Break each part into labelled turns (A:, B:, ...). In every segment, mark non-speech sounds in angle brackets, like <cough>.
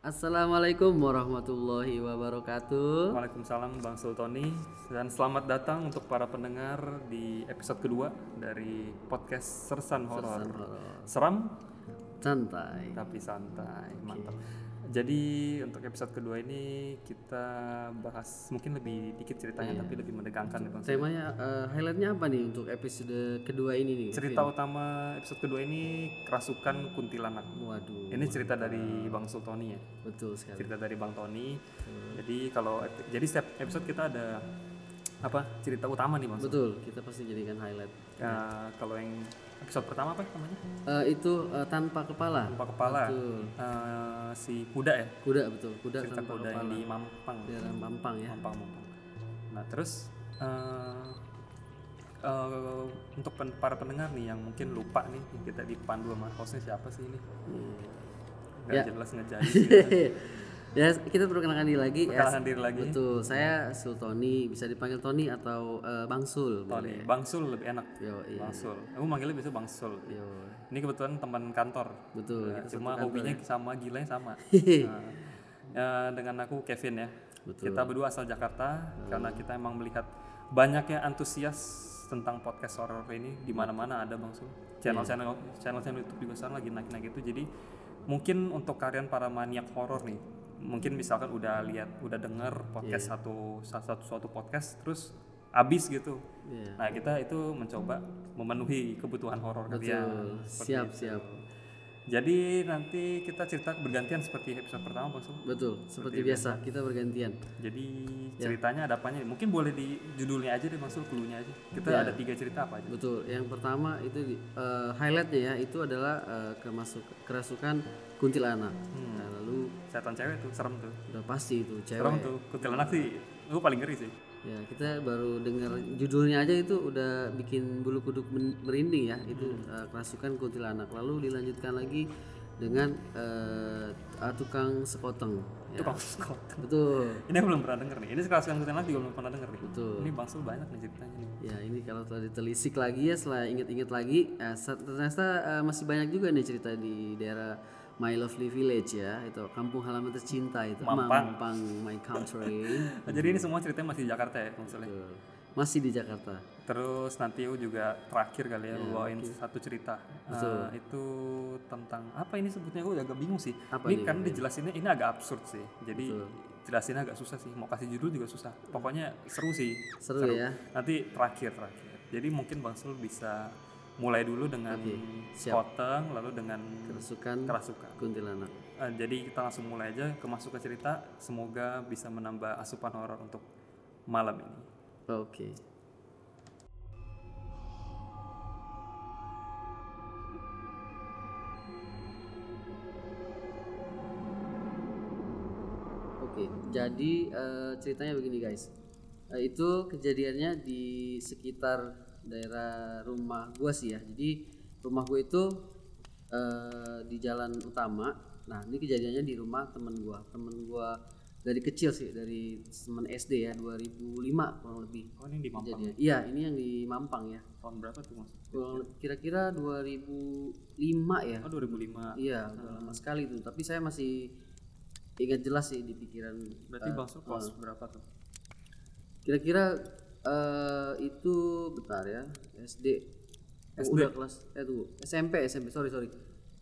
A: Assalamualaikum warahmatullahi wabarakatuh.
B: Waalaikumsalam Bang Sultoni dan selamat datang untuk para pendengar di episode kedua dari podcast Sersan Horor. Seram
A: Santai.
B: tapi santai, mantap. Jadi untuk episode kedua ini kita bahas mungkin lebih dikit ceritanya tapi lebih menegangkan ya Bang.
A: Temanya eh, highlightnya apa nih untuk episode kedua ini nih?
B: Cerita utama episode kedua ini kerasukan kuntilanak.
A: Waduh,
B: Ini cerita dari Bang Sultoni ya.
A: betul sekali.
B: cerita dari Bang Tony. Jadi kalau jadi setiap episode kita ada apa cerita utama nih Bang.
A: Betul, kita pasti jadikan highlight.
B: Ya, kalau yang episode pertama apa namanya?
A: Eh, itu eh, tanpa kepala.
B: Tanpa kepala.
A: Betul.
B: Eh, si kuda ya.
A: Kuda betul, kuda
B: Cerita
A: tanpa
B: kuda yang
A: kepala.
B: di Mampang.
A: Daerah Mampang ya.
B: Mampang Mampang. Nah terus eh eh, untuk pen- para pendengar nih yang mungkin lupa nih kita dipandu sama hostnya siapa sih ini? Gak
A: Ya.
B: jelas <laughs> sih.
A: Ya kita perkenalkan diri lagi. Ya,
B: Perkenalkan diri lagi.
A: Betul, saya Sultoni, bisa dipanggil Tony atau eh, Bang Sul.
B: Tony. Bang Sul lebih enak.
A: Yo, iya.
B: Bang Sul. Aku manggilnya biasa Bang Sul.
A: Yo,
B: Ini kebetulan teman kantor.
A: betul.
B: Ya,
A: kita
B: cuma
A: kantor
B: hobinya
A: ya.
B: sama gilanya sama. <laughs> Nah, ya, dengan aku Kevin ya.
A: Betul.
B: Kita berdua asal Jakarta karena kita emang melihat banyaknya antusias tentang podcast horror ini di mana-mana ada Bang Sul. Channel-channel channel-channel YouTube juga sekarang lagi naik-naik itu. Jadi mungkin untuk kalian para maniak horor nih, mungkin misalkan udah lihat, udah denger podcast satu satu suatu podcast terus abis gitu.
A: Iya.
B: Nah, kita itu mencoba memenuhi kebutuhan horor kalian. Seperti
A: Siap,
B: itu.
A: siap.
B: Jadi nanti kita cerita bergantian seperti episode pertama Bang Sul.
A: Betul, seperti biasa kita bergantian.
B: Jadi
A: Ya.
B: ceritanya ada apanya? Mungkin boleh di judulnya aja deh Bang Sul, aja. Kita
A: Ya.
B: ada tiga cerita apa aja?
A: Betul. Yang pertama itu di- eh, highlightnya ya itu adalah eh, kemasuk kerasukan kuntilanak.
B: Hmm.
A: Nah, lalu
B: Setan cewek tuh, serem tuh.
A: udah pasti itu
B: Serem
A: cewek.
B: tuh. Kuntilanak sih, gue paling ngeri sih.
A: Ya kita baru dengar judulnya aja itu udah bikin bulu kuduk merinding ya. Itu
B: Hmm.
A: eh, kerasukan kuntilanak. Lalu dilanjutkan lagi dengan ah, tukang sekoteng. Ya.
B: Bang Sul.
A: Betul.
B: Ini aku belum pernah denger nih. Ini kerasukan kuntilanak juga belum pernah denger nih.
A: Betul.
B: Ini Bang Sul banyak nih ceritanya nih.
A: Ya ini kalau telah ditelisik lagi ya setelah ingat-ingat lagi eh, sa- ternyata eh, masih banyak juga nih cerita di daerah My Lovely Village ya itu kampung halaman tercinta itu
B: Mampang.
A: Mampang my country <laughs>
B: jadi ini semua ceritanya masih di Jakarta ya Bang Sul ya?
A: Betul. masih di Jakarta
B: Terus nanti aku juga terakhir kali ya,
A: Iya,
B: bawain satu cerita. Eh, itu tentang apa ini sebutnya aku agak bingung sih.
A: Apa
B: ini
A: nih,
B: kan dijelasinnya ini agak absurd sih. Jadi
A: Betul.
B: jelasinnya agak susah sih. Mau kasih judul juga susah. Pokoknya seru sih.
A: seru, ya
B: Nanti terakhir terakhir. Jadi mungkin Bang Sul bisa mulai dulu dengan
A: siap.
B: Koteng, lalu dengan
A: kerasukan
B: kerasukan.
A: kuntilanak
B: Eh, jadi kita langsung mulai aja ke masuk ke cerita. Semoga bisa menambah asupan horor untuk malam ini.
A: oke Oke, jadi eh, ceritanya begini guys. Eh, itu kejadiannya di sekitar daerah rumah gua sih ya. Jadi rumah gua itu eh, di jalan utama. Nah, ini kejadiannya di rumah temen gua. Temen gua dari kecil sih, dari temen SD ya, 2005 kurang lebih.
B: Oh ini di Mampang.
A: Kejadian. Iya, ini yang di Mampang ya.
B: Tahun berapa tuh Mas?
A: Kira-kira 2005 ya.
B: Oh 2005.
A: Iya, udah lama sekali tuh. Tapi saya masih ingat jelas sih di pikiran.
B: Berarti
A: eh,
B: Bang kelas berapa tuh?
A: Kira-kira eh, itu bentar ya, SD. Oh, udah kelas eh tunggu, SMP, SMP. Sorry, sorry.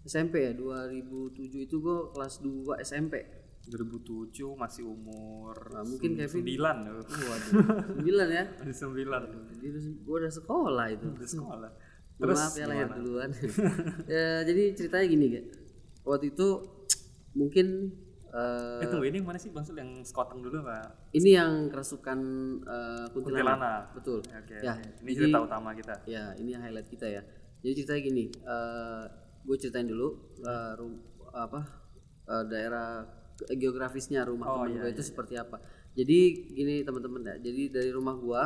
A: SMP ya, 2007 itu gua kelas 2 SMP.
B: 2007 masih umur
A: Nah, mungkin Kevin
B: 9 tuh.
A: Waduh, 9 ya.
B: Masih 9
A: Jadi gua udah sekolah itu.
B: di sekolah.
A: Mohon maaf ya lahir duluan. <laughs> ya, jadi ceritanya gini, Gak. Waktu itu mungkin eh,
B: Eh tunggu ini mana sih Bang Sul yang sekoteng dulu Pak?
A: ini yang kerasukan eh, kuntilanak.
B: Kuntilanak.
A: Betul.
B: Oke.
A: Ya,
B: oke. Ini
A: jadi-
B: cerita utama kita.
A: Ya, ini yang highlight kita ya. Jadi ceritanya gini, gue ceritain dulu eh, rum- apa eh, daerah ge- geografisnya rumah
B: Oh,
A: temen
B: iya,
A: gue itu seperti apa. Jadi gini teman-teman ya. Jadi dari rumah gue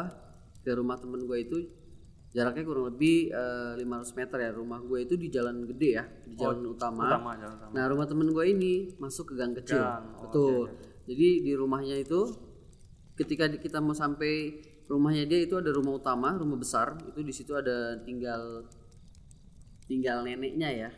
A: ke rumah temen gue itu jaraknya kurang lebih eh, 500 meter ya. Rumah gue itu di jalan gede ya, di jalan utama.
B: Utama jalan utama.
A: Nah rumah temen gue ini masuk ke gang kecil,
B: Gang, oh,
A: betul. Jadi di rumahnya itu ketika kita mau sampai rumahnya dia itu ada rumah utama, rumah besar. Itu di situ ada tinggal tinggal neneknya ya.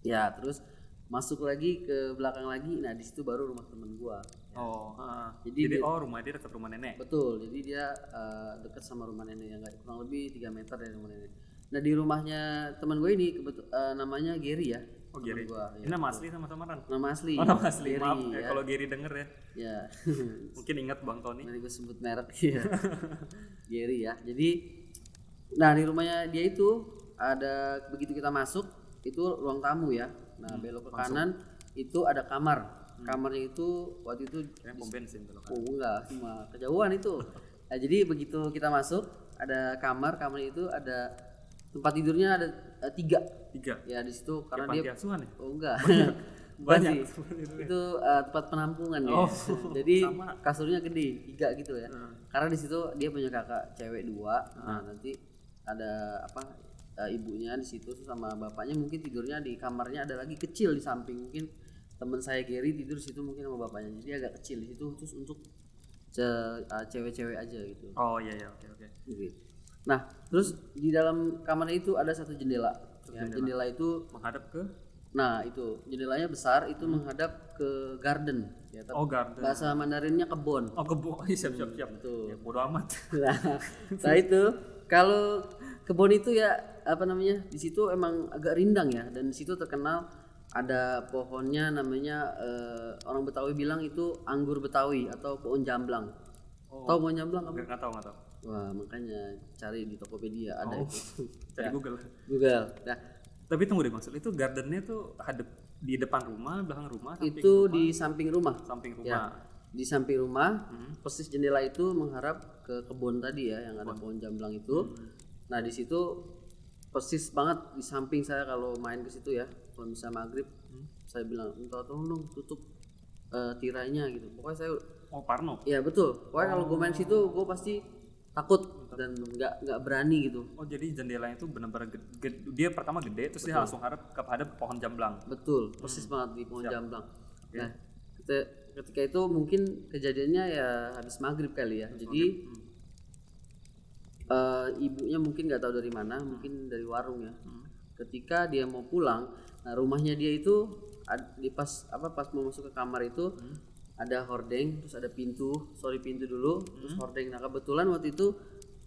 A: Ya terus masuk lagi ke belakang lagi nah di situ baru rumah temen gua
B: Oh, ah.
A: Jadi
B: jadi,
A: dia-
B: oh rumah dia dekat rumah nenek.
A: betul jadi dia eh, dekat sama rumah nenek yang nggak kurang lebih 3 meter dari rumah nenek nah di rumahnya teman gue ini kebetul eh, namanya Gary ya
B: Oh, Gary.
A: gua
B: Ini
A: ya.
B: nama asli sama samaran.
A: nama asli
B: Oh, nama asli.
A: Gary,
B: Maaf ya,
A: ya,
B: kalau Gary denger ya.
A: ya. <laughs>
B: Mungkin ingat Bang Tony.
A: Nanti gue sebut merek <laughs> ya. <laughs> Gary ya. Jadi nah di rumahnya dia itu ada begitu kita masuk itu ruang tamu ya. Nah, belok ke kanan itu ada kamar. Kamarnya itu waktu itu
B: pom bensin
A: oh enggak cuma kejauhan itu. Nah, jadi begitu kita masuk ada kamar, kamar itu ada tempat tidurnya ada eh, tiga.
B: tiga.
A: Ya di situ karena dia
B: asuhan ya?
A: Oh enggak.
B: Banyak. <laughs>
A: Banyak. itu eh, tempat penampungan ya.
B: Oh, <laughs>
A: Jadi
B: sama.
A: kasurnya gede, tiga gitu ya. Karena di situ dia punya kakak cewek dua. Nah, nanti ada apa eh, ibunya di situ sama bapaknya mungkin tidurnya di kamarnya ada lagi kecil di samping mungkin teman saya Gary tidur di situ mungkin sama bapaknya. Jadi agak kecil di situ terus untuk eh, cewek-cewek aja gitu.
B: Oh iya iya oke oke.
A: Gitu. Nah, terus di dalam kamarnya itu ada satu jendela. Ya, jendela itu
B: Menghadap ke
A: Nah itu jendelanya besar itu menghadap ke garden ya tapi
B: Oh garden.
A: bahasa Mandarinnya kebon.
B: Oh kebo. Iya, <laughs> siap siap siap.
A: Betul.
B: Ya, bodo amat. <laughs>
A: Nah, nah itu kalau kebon itu ya apa namanya di situ emang agak rindang ya dan di situ terkenal ada pohonnya namanya eh, orang Betawi bilang itu anggur Betawi atau pohon jamblang.
B: Oh.
A: Tahu pohon jamblang kamu?
B: Nggak nggak tahu nggak tahu.
A: Wah makanya cari di Tokopedia ada
B: Oh.
A: itu. <laughs>
B: Cari Google.
A: Google. Nah
B: Tapi tunggu deh maksud itu gardennya tuh hadap di depan rumah, belakang rumah, samping
A: itu di samping rumah.
B: samping rumah.
A: Ya, di samping rumah, persis jendela itu mengharap ke kebun tadi ya, yang ada pohon jamblang itu. Nah di situ persis banget di samping saya kalau main ke situ ya, kalau bisa maghrib, saya bilang minta tolong dong tutup eh, tirainya gitu. Pokoknya saya,
B: Oh Parno.
A: ya betul. Pokoknya kalau gue main situ, gue pasti takut dan nggak nggak berani gitu.
B: Oh jadi jendelanya itu benar-benar dia pertama gede terus dia langsung hadap kepada pohon jamblang.
A: Betul, persis banget di pohon jamblang. Nah, ketika, ketika itu mungkin kejadiannya ya habis maghrib kali ya. Jadi eh, ibunya mungkin nggak tahu dari mana, mungkin dari warung ya. Ketika dia mau pulang, nah rumahnya dia itu di pas apa pas mau masuk ke kamar itu ada hordeng, terus ada pintu, sorry pintu dulu, terus hordeng. Nah kebetulan waktu itu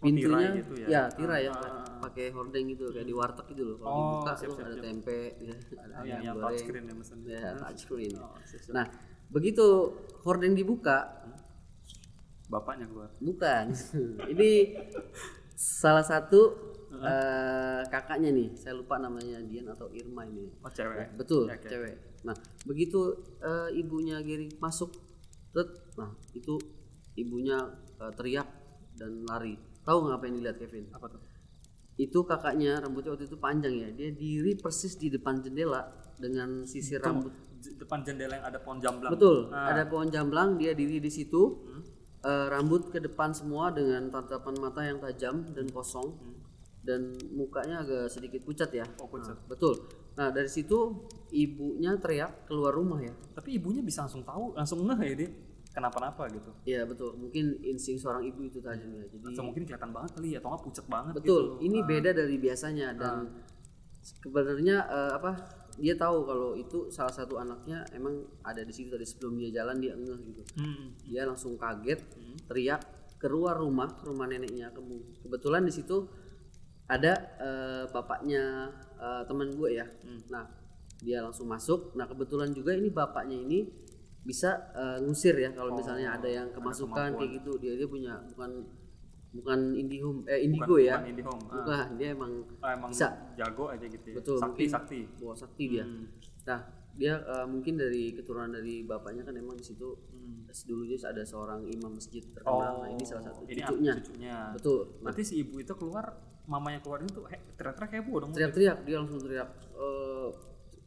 A: pintunya
B: tirai gitu ya?
A: ya tirai ya pakai hordeng gitu kayak di warteg gitu loh kalau
B: Oh,
A: dibuka
B: siap, siap,
A: ada
B: siap.
A: tempe ya, ada
B: Oh,
A: ayam
B: yang
A: goreng
B: touchscreen ya mesin.
A: ya touchscreen
B: Oh, siap, siap.
A: nah begitu hordeng dibuka
B: Bapaknya keluar.
A: bukan <laughs> ini salah satu eh, kakaknya nih saya lupa namanya Dian atau Irma ini
B: Oh cewek.
A: betul
B: Ya, oke.
A: cewek nah begitu eh, ibunya Gary masuk tet, nah itu ibunya eh, teriak dan lari tahu nggak apa yang dilihat Kevin
B: Apa tuh?
A: itu kakaknya rambutnya waktu itu panjang ya dia diri persis di depan jendela dengan sisir rambut
B: depan jendela yang ada pohon jamblang.
A: betul
B: Ah.
A: ada pohon jamblang dia diri di situ Eh, rambut ke depan semua dengan tatapan mata yang tajam dan kosong. Dan mukanya agak sedikit pucat ya.
B: Oh, pucat.
A: Nah, betul. Nah dari situ ibunya teriak keluar rumah ya.
B: Tapi ibunya bisa langsung tahu, langsung ngeh ya dia kenapa-napa gitu.
A: Iya betul. Mungkin insting seorang ibu itu tajam ya. Jadi
B: Atau mungkin kelihatan banget kali ya, atau nggak pucat banget
A: betul.
B: gitu.
A: ini beda dari biasanya dan sebenarnya eh, apa dia tahu kalau itu salah satu anaknya emang ada di situ tadi sebelum dia jalan dia ngeh gitu.
B: Hmm.
A: dia langsung kaget teriak keluar rumah ke rumah neneknya. Kemu- kebetulan di situ ada eh, bapaknya eh, teman gue ya. Nah dia langsung masuk. Nah kebetulan juga ini bapaknya ini bisa eh, ngusir ya kalau misalnya ada yang kemasukan kayak gitu. Dia dia punya bukan bukan indihome eh indigo ya
B: Bukan indie home. Ah.
A: bukan dia emang
B: Ah, emang
A: Bisa.
B: jago aja gitu ya.
A: Betul,
B: sakti
A: mungkin-
B: sakti.
A: bawa sakti dia
B: Hmm.
A: nah dia eh, mungkin dari keturunan dari bapaknya kan emang di situ
B: Hmm.
A: dulunya ada seorang imam masjid terkenal nah ini salah satu
B: Oh, ini
A: cucunya
B: cucunya.
A: betul nah
B: Berarti si ibu itu keluar, mamanya keluar itu he, teriak-teriak heboh dong.
A: teriak-teriak dia langsung teriak eh,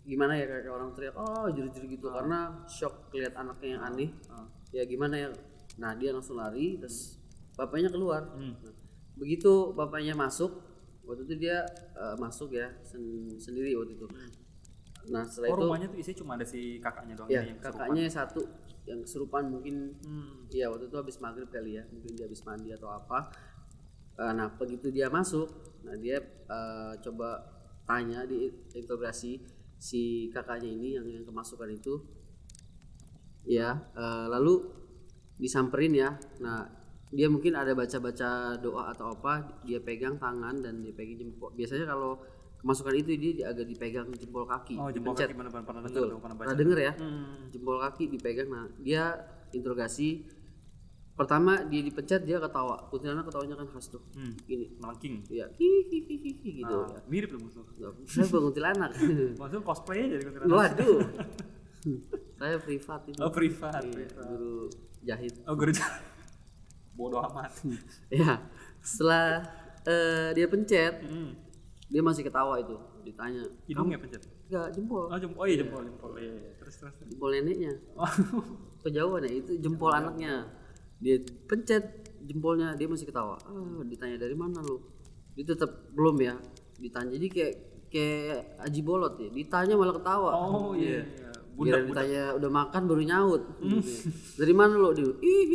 A: gimana ya kayak orang teriak oh jerit-jerit gitu karena shock lihat anaknya yang aneh
B: Ah.
A: ya gimana ya nah dia langsung lari terus bapaknya keluar
B: Hmm.
A: Nah, begitu bapaknya masuk waktu itu dia eh, masuk ya sen- sendiri waktu itu nah setelah
B: Oh
A: itu
B: rumahnya tuh isinya cuma ada si kakaknya doang
A: ya
B: yang
A: kakaknya satu yang kesurupan mungkin.
B: Hmm.
A: Iya waktu itu habis maghrib kali ya, mungkin dia habis mandi atau apa. Eh, nah begitu dia masuk, nah dia eh, coba tanya di interogasi, si kakaknya ini yang yang kemasukan itu ya eh, lalu disamperin ya nah dia mungkin ada baca-baca doa atau apa dia pegang tangan dan dia pegang jempol biasanya kalau kemasukan itu dia di- agak dipegang jempol kaki
B: Oh, jempol
A: dipencet.
B: kaki bener-bener pernah dengar
A: Betul.
B: pernah baca.
A: denger ya
B: Hmm.
A: jempol kaki dipegang nah dia interogasi pertama dia dipencet dia ketawa kuntilanak ketawanya kan khas tuh
B: Hmm.
A: gini
B: Melengking.
A: ya hihihihi gitu
B: Ah, mirip loh musuh.
A: Saya bukan kuntilanak <laughs>
B: Maksudnya cosplay jadi kuntilanak.
A: waduh <laughs> saya privat itu
B: Oh, privat.
A: Iya,
B: privat.
A: guru jahit
B: Oh, guru jalan. Bodoh amat. <laughs>
A: ya setelah eh, dia pencet
B: Hmm.
A: dia masih ketawa itu ditanya
B: Hidungnya pencet.
A: enggak jempol
B: Oh, jempol. Oh iya, jempol, jempol. Iya, iya. Terus, terus.
A: jempol neneknya
B: Oh. <laughs>
A: kejauhan ya itu jempol anaknya dia pencet jempolnya dia masih ketawa ah, ditanya dari mana lu dia tetap belum ya ditanya jadi kayak kayak aji bolot ya ditanya malah ketawa
B: Oh iya. iya. Budak, budak.
A: ditanya udah makan baru nyaut gitu ya. dari mana lo dia ih,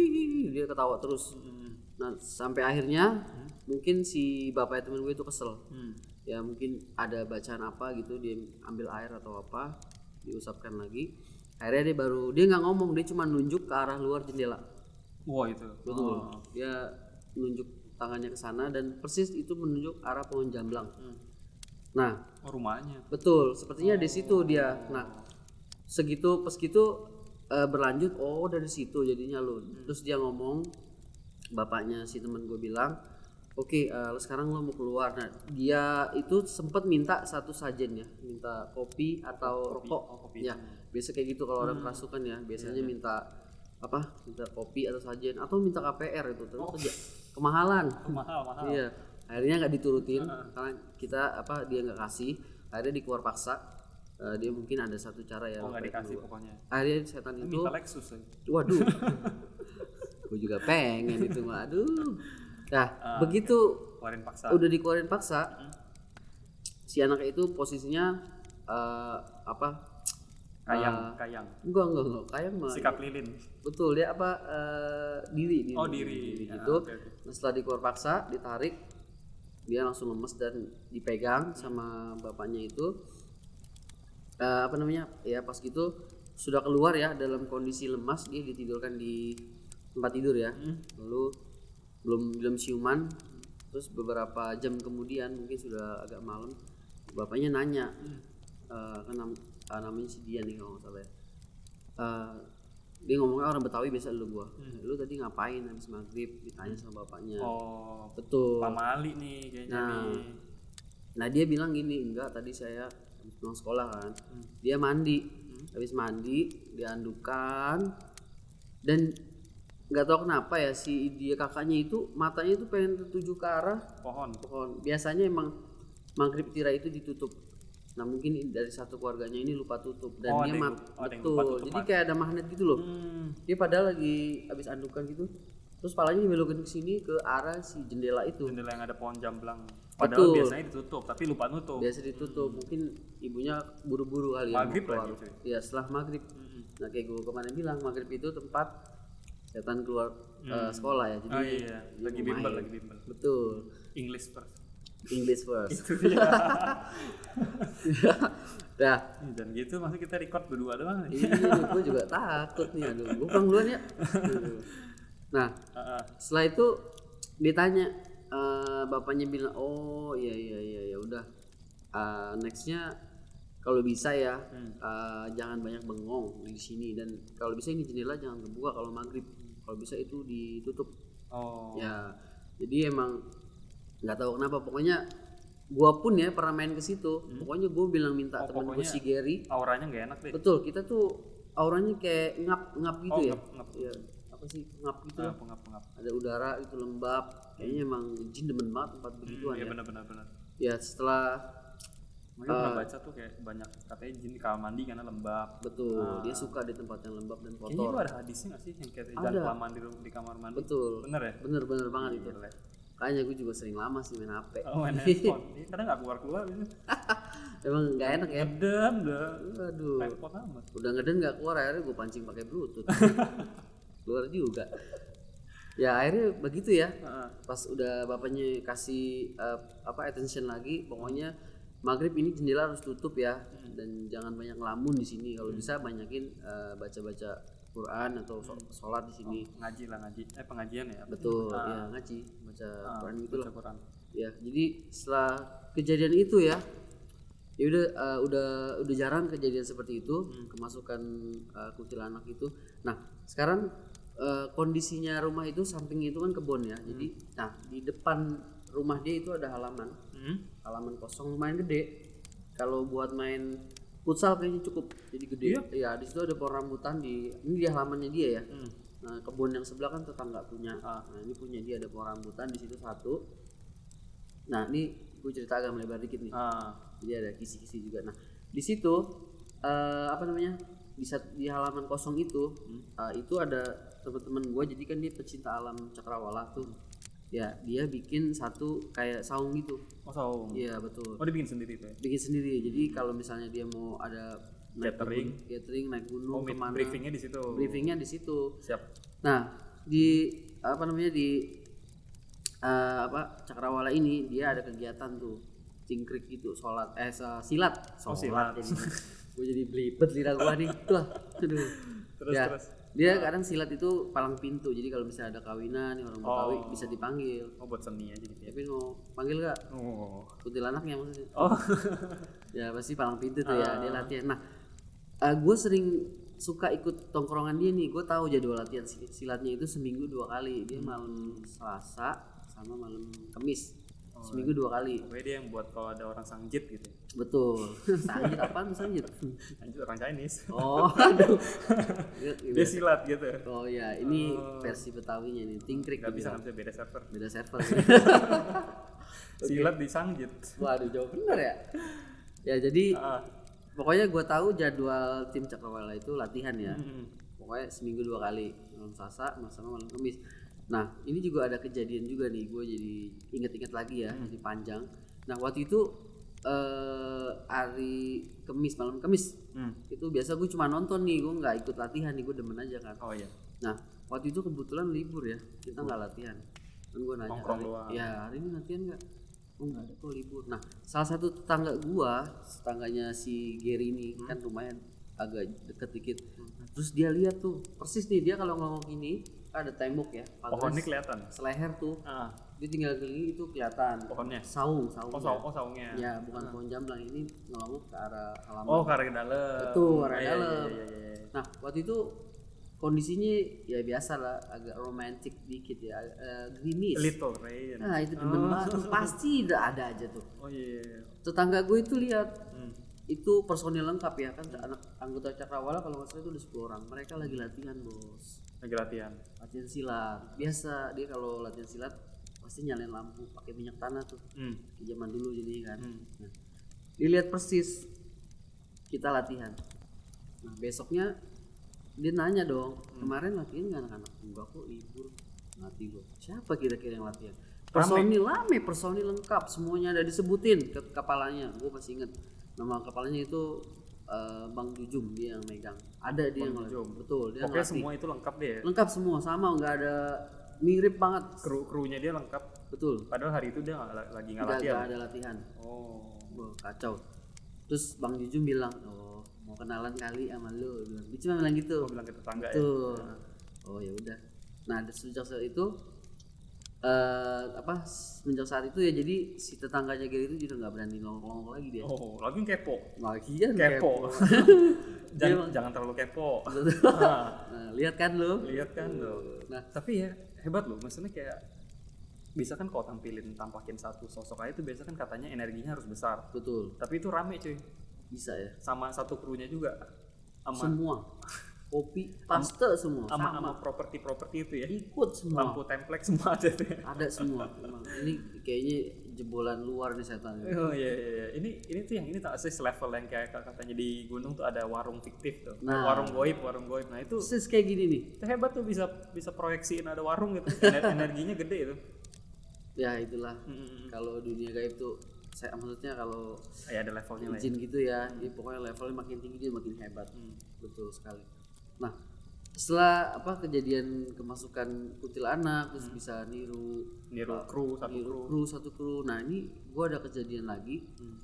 A: dia ketawa terus
B: Hmm.
A: nah sampai akhirnya mungkin si bapaknya temen gue itu kesel
B: Hmm.
A: ya mungkin ada bacaan apa gitu dia ambil air atau apa diusapkan lagi akhirnya dia baru dia nggak ngomong dia cuma nunjuk ke arah luar jendela
B: Wah, itu.
A: betul
B: Oh.
A: dia nunjuk tangannya ke sana dan persis itu menunjuk arah pohon jamblang
B: Hmm.
A: nah
B: Oh, rumahnya.
A: betul sepertinya di situ dia nah segitu pas gitu eh, berlanjut oh dari situ jadinya lo terus dia ngomong bapaknya si temen gue bilang oke eh, lo sekarang lo mau keluar nah dia itu sempat minta satu sajen ya minta kopi atau rokok
B: oh, kopi.
A: ya biasa kayak gitu kalau orang kerasukan ya biasanya minta apa minta kopi atau sajen atau minta KPR itu terus aja kemahalan <laughs>
B: Oh, mahal, mahal.
A: Iya. Akhirnya nggak diturutin karena kita apa dia nggak kasih. Akhirnya dikeluar paksa. Eh, dia mungkin ada satu cara ya.
B: Oh, nggak dikasih
A: Ibu.
B: pokoknya.
A: Akhirnya setan itu,
B: Minta Lexus ya.
A: waduh, <laughs> gue juga pengen itu mah. Aduh. Nah,
B: Ah,
A: begitu
B: Keluarin paksa.
A: udah dikeluarin paksa, si anak itu posisinya eh, apa?
B: Kayang, kayang.
A: Enggak, enggak, enggak. Kayak mah.
B: Sikap lilin.
A: Betul, dia apa? eh, diri, diri.
B: Oh, diri. Ya,
A: gitu.
B: oke, oke.
A: Nah, setelah dikeluar paksa, ditarik, dia langsung lemes dan dipegang sama bapaknya itu. Eh, apa namanya? Ya pas gitu sudah keluar ya dalam kondisi lemas, dia ditidurkan di tempat tidur ya.
B: Hmm.
A: Lalu belum belum siuman, terus beberapa jam kemudian mungkin sudah agak malam, bapaknya nanya,
B: Hmm.
A: eh, kan nam- eh, namanya si Dian nih kalau nggak salah ya. Eh, dia ngomongnya orang Betawi biasa lu gua. Lu tadi ngapain habis maghrib? Ditanya sama bapaknya.
B: Hmm. Oh,
A: Betul.
B: Pak Mali nih kayaknya
A: Nah.
B: nih.
A: Nah dia bilang gini, enggak tadi saya habis pulang sekolah kan,
B: Hmm.
A: dia mandi, habis mandi diandukan dan nggak tahu kenapa ya si dia kakaknya itu matanya itu pengen tertuju ke arah
B: Pohon.
A: pohon. Biasanya emang maghrib tirai itu ditutup. Nah mungkin dari satu keluarganya ini lupa tutup dan
B: Oh,
A: dia mat
B: oh,
A: betul.
B: lupa tutup
A: Jadi kayak ada magnet gitu loh.
B: Hmm.
A: Dia padahal lagi habis andukan gitu, terus palanya dibelokin ke sini ke arah si jendela itu.
B: Jendela yang ada pohon jamblang. Padahal
A: Betul.
B: biasanya ditutup, tapi lupa nutup.
A: biasa ditutup mungkin ibunya buru-buru kali ya
B: Maghrib
A: mau keluar.
B: lagi, cuy.
A: ya setelah maghrib nah kayak gue kemarin bilang maghrib itu tempat setan keluar eh, sekolah ya jadi
B: Oh iya, lagi bimbel,
A: main.
B: lagi bimbel.
A: betul
B: English first.
A: English first
B: Itu dia. <laughs>
A: dah
B: Dan gitu masih kita record berdua doang
A: ini gue juga takut nih aduh gue pulang duluan ya Aduh. <laughs> nah
B: Heeh.
A: setelah itu ditanya eh, bapaknya bilang oh iya iya iya ya udah Eh, nextnya kalau bisa ya eh, jangan banyak bengong di sini dan kalau bisa ini jendela jangan kebuka kalau maghrib. Kalau bisa itu ditutup.
B: Oh.
A: ya jadi emang nggak tahu kenapa. Pokoknya gua pun ya pernah main ke situ. Pokoknya gue bilang minta
B: Oh,
A: temen
B: pokoknya-
A: si Gary.
B: Auranya nggak enak deh.
A: betul kita tuh auranya kayak ngap ngap gitu
B: Oh,
A: ya.
B: ngap, ngap.
A: ya apa sih ngap gitu
B: Ah, pengap pengap.
A: ada udara itu lembab kayaknya emang jin demen banget tempat begituan
B: Iya
A: ya
B: benar benar benar.
A: ya setelah
B: Makanya
A: Ah.
B: pernah baca tuh kayak banyak katanya jin di kamar mandi karena lembab.
A: betul dia suka di tempat yang lembab dan
B: Kayaknya
A: kotor
B: itu ada hadisnya nggak sih yang kayak jangan kelamaan di, di kamar mandi.
A: betul
B: Bener ya?
A: bener bener banget itu
B: Gila.
A: kayaknya gue juga sering lama sih main HP
B: Oh main <laughs> handphone. Ini kadang nggak keluar keluar gitu.
A: emang nggak enak ya
B: Ngedem dah.
A: aduh
B: amat.
A: udah ngeden nggak keluar akhirnya gue pancing pakai bluetooth <laughs> keluar juga. Ya akhirnya begitu ya. Pas udah bapaknya kasih eh, apa attention lagi pokoknya maghrib ini jendela harus tutup ya. Dan jangan banyak ngelamun di sini. Kalau bisa banyakin eh, baca-baca Quran atau so- sholat di sini.
B: Ngaji lah ngaji. Eh pengajian ya?
A: Betul ya ngaji baca
B: Ah,
A: Quran gitu
B: baca Quran.
A: Ya jadi setelah kejadian itu ya ya udah eh, udah udah jarang kejadian seperti itu kemasukan eh, kuntilanak itu. Nah sekarang eh, kondisinya rumah itu sampingnya itu kan kebun ya. Jadi nah di depan rumah dia itu ada halaman.
B: Hmm?
A: halaman kosong lumayan gede. Kalau buat main futsal kayaknya cukup jadi gede. Ya di situ ada pohon rambutan di ini di halamannya dia ya.
B: Hmm.
A: nah kebun yang sebelah kan tetangga punya. Nah ini punya dia ada pohon rambutan di situ satu. Nah ini gue cerita agak melebar dikit nih.
B: Ah.
A: Jadi ada kisi-kisi juga. Nah di situ eh, apa namanya di, di halaman kosong itu eh, itu ada teman-teman gue jadi kan dia pecinta alam cakrawala tuh. Ya dia bikin satu kayak saung gitu.
B: Oh saung.
A: Iya betul.
B: Oh dibikin sendiri tuh ya?
A: Bikin sendiri. Jadi kalau misalnya dia mau ada naik
B: Catering.
A: gunung- catering naik
B: oh
A: gunung
B: meet-
A: ke mana.
B: briefingnya di situ.
A: Briefingnya di situ.
B: Siap.
A: Nah di apa namanya di eh, apa cakrawala ini dia ada kegiatan tuh. Cingkrik gitu sholat eh sa- silat.
B: Oh,
A: sholat
B: silat.
A: jadi gue jadi belibet lidah gua nih. <laughs> Tuh aduh.
B: Terus,
A: ya,
B: terus.
A: Dia kadang silat itu palang pintu. Jadi kalau misalnya ada kawinan orang mau
B: Oh.
A: kawin bisa dipanggil.
B: Oh buat seni aja gitu ya?
A: Tapi mau panggil gak
B: oh.
A: Kuntilanaknya maksudnya.
B: Oh. <laughs>
A: Ya pasti palang pintu tuh ya dia
B: Ah.
A: latihan. Nah gue sering suka ikut tongkrongan dia nih. Gue tahu jadwal latihan si- silatnya itu seminggu dua kali. Dia malam selasa sama malam kamis seminggu dua kali.
B: Pokoknya dia yang buat kalau ada orang sangjit gitu.
A: Betul. <laughs> Sanjit apaan sanjit
B: sangjit? Orang Chinese.
A: Oh aduh. <laughs>
B: Dia silat gitu.
A: Oh ya ini versi betawinya nih tingkrik
B: nggak bisa bisa beda server.
A: Beda server. <laughs>
B: Silat di sangjit.
A: Waduh jauh. Bener ya? Ya jadi
B: ah
A: pokoknya gue tahu jadwal tim cakrawala itu latihan ya.
B: Mm-mm.
A: pokoknya seminggu dua kali malam Selasa sama malam Kamis nah ini juga ada kejadian juga nih gue jadi inget-inget lagi ya jadi panjang. Nah waktu itu eh hari Kamis malam Kamis
B: Hmm.
A: itu biasa gue cuma nonton nih gue nggak ikut latihan nih gue demen aja kan.
B: Oh iya.
A: Nah waktu itu kebetulan libur ya kita nggak latihan. Kan gue nanya hari, ya hari ini latihan nggak? Oh nggak ada kok libur. Nah salah satu tetangga gua tetangganya si Gary ini
B: Hmm.
A: kan lumayan agak deket dikit. Terus dia lihat tuh persis nih dia kalau ngomong gini ada tembok ya
B: pohonnya kelihatan?
A: seleher tuh.
B: Ah.
A: Dia tinggal gini itu kelihatan.
B: Pohonnya?
A: Saung saung
B: oh, saung, oh saungnya.
A: Ya bukan pohon jamblang ini ngelongok ke arah halaman.
B: Oh ke dalam.
A: Betul,
B: Oh,
A: arah
B: iya,
A: dalam.
B: iya, iya, iya.
A: Nah, waktu itu kondisinya ya biasa lah, agak romantis dikit ya, eh, gerimis.
B: little rain.
A: Nah, itu demen banget tuh, pasti udah ada aja tuh.
B: oh iya iya.
A: Tetangga gue itu lihat
B: Hmm.
A: itu personil lengkap ya kan anak anggota cakrawala kalau nggak salah itu ada 10 orang. Mereka lagi latihan bos
B: lagi latihan.
A: Latihan silat. Biasa dia kalau latihan silat pasti nyalain lampu pakai minyak tanah tuh.
B: Hmm.
A: di zaman dulu jadi kan.
B: Hmm.
A: nah, dilihat persis kita latihan. Nah besoknya dia nanya dong kemarin latihan nggak anak-anak? Enggak kok libur. Mati gua. Siapa kira-kira yang latihan? Personil rame personil lengkap semuanya ada disebutin ke kepalanya. Gue masih inget nama kepalanya itu eh, Bang Jujum dia yang megang ada dia yang
B: Jujum.
A: betul dia
B: pokoknya semua itu lengkap deh ya
A: lengkap semua sama nggak ada mirip banget
B: kru krunya dia lengkap
A: betul
B: padahal hari itu dia nggak la- lagi nggak latihan
A: nggak ada latihan
B: oh
A: Wah, kacau. Terus Bang Jujum bilang, "Oh, mau kenalan kali sama lu." Dia cuma bilang gitu.
B: Gua bilang ke tetangga ya
A: Tuh. Oh, ya udah. Nah, sejak saat itu eh apa semenjak saat itu ya jadi si tetangganya Gary itu juga nggak berani ngomong-ngomong lagi dia.
B: oh lagi kepo
A: Lagian <laughs>
B: kepo jangan jangan terlalu kepo Nah, <laughs>
A: Nah, lihat kan lu?
B: lihat kan lo
A: Nah,
B: tapi ya hebat loh maksudnya kayak bisa kan kalau tampilin tampakin satu sosok aja itu biasa kan katanya energinya harus besar
A: betul.
B: tapi itu rame cuy
A: Bisa ya.
B: sama satu krunya juga sama
A: Semua. Kopi, paste semua.
B: sama
A: Sama.
B: sama properti properti itu ya
A: Ikut semua.
B: lampu template semua ada ya.
A: Ada semua. Emang. Ini kayaknya jebolan luar nih setan.
B: Oh iya iya iya. Ini ini tuh yang ini tak sih level yang kayak katanya di gunung tuh ada warung fiktif tuh.
A: Nah.
B: Warung goib, warung goib. Nah itu
A: Persis kayak gini nih.
B: itu hebat tuh bisa bisa proyeksiin ada warung gitu. <laughs> Ener- energinya gede itu.
A: Ya itulah.
B: Hmm.
A: kalau dunia gaib tuh saya maksudnya kalau
B: Ya ada levelnya lah. Ya.
A: jin gitu ya, ya pokoknya levelnya makin tinggi dia makin hebat
B: Hmm.
A: betul sekali nah setelah apa kejadian kemasukan kuntilanak terus bisa niru
B: Niru kru Hmm. satu
A: niru
B: kru.
A: kru satu kru nah ini gua ada kejadian lagi
B: Hmm.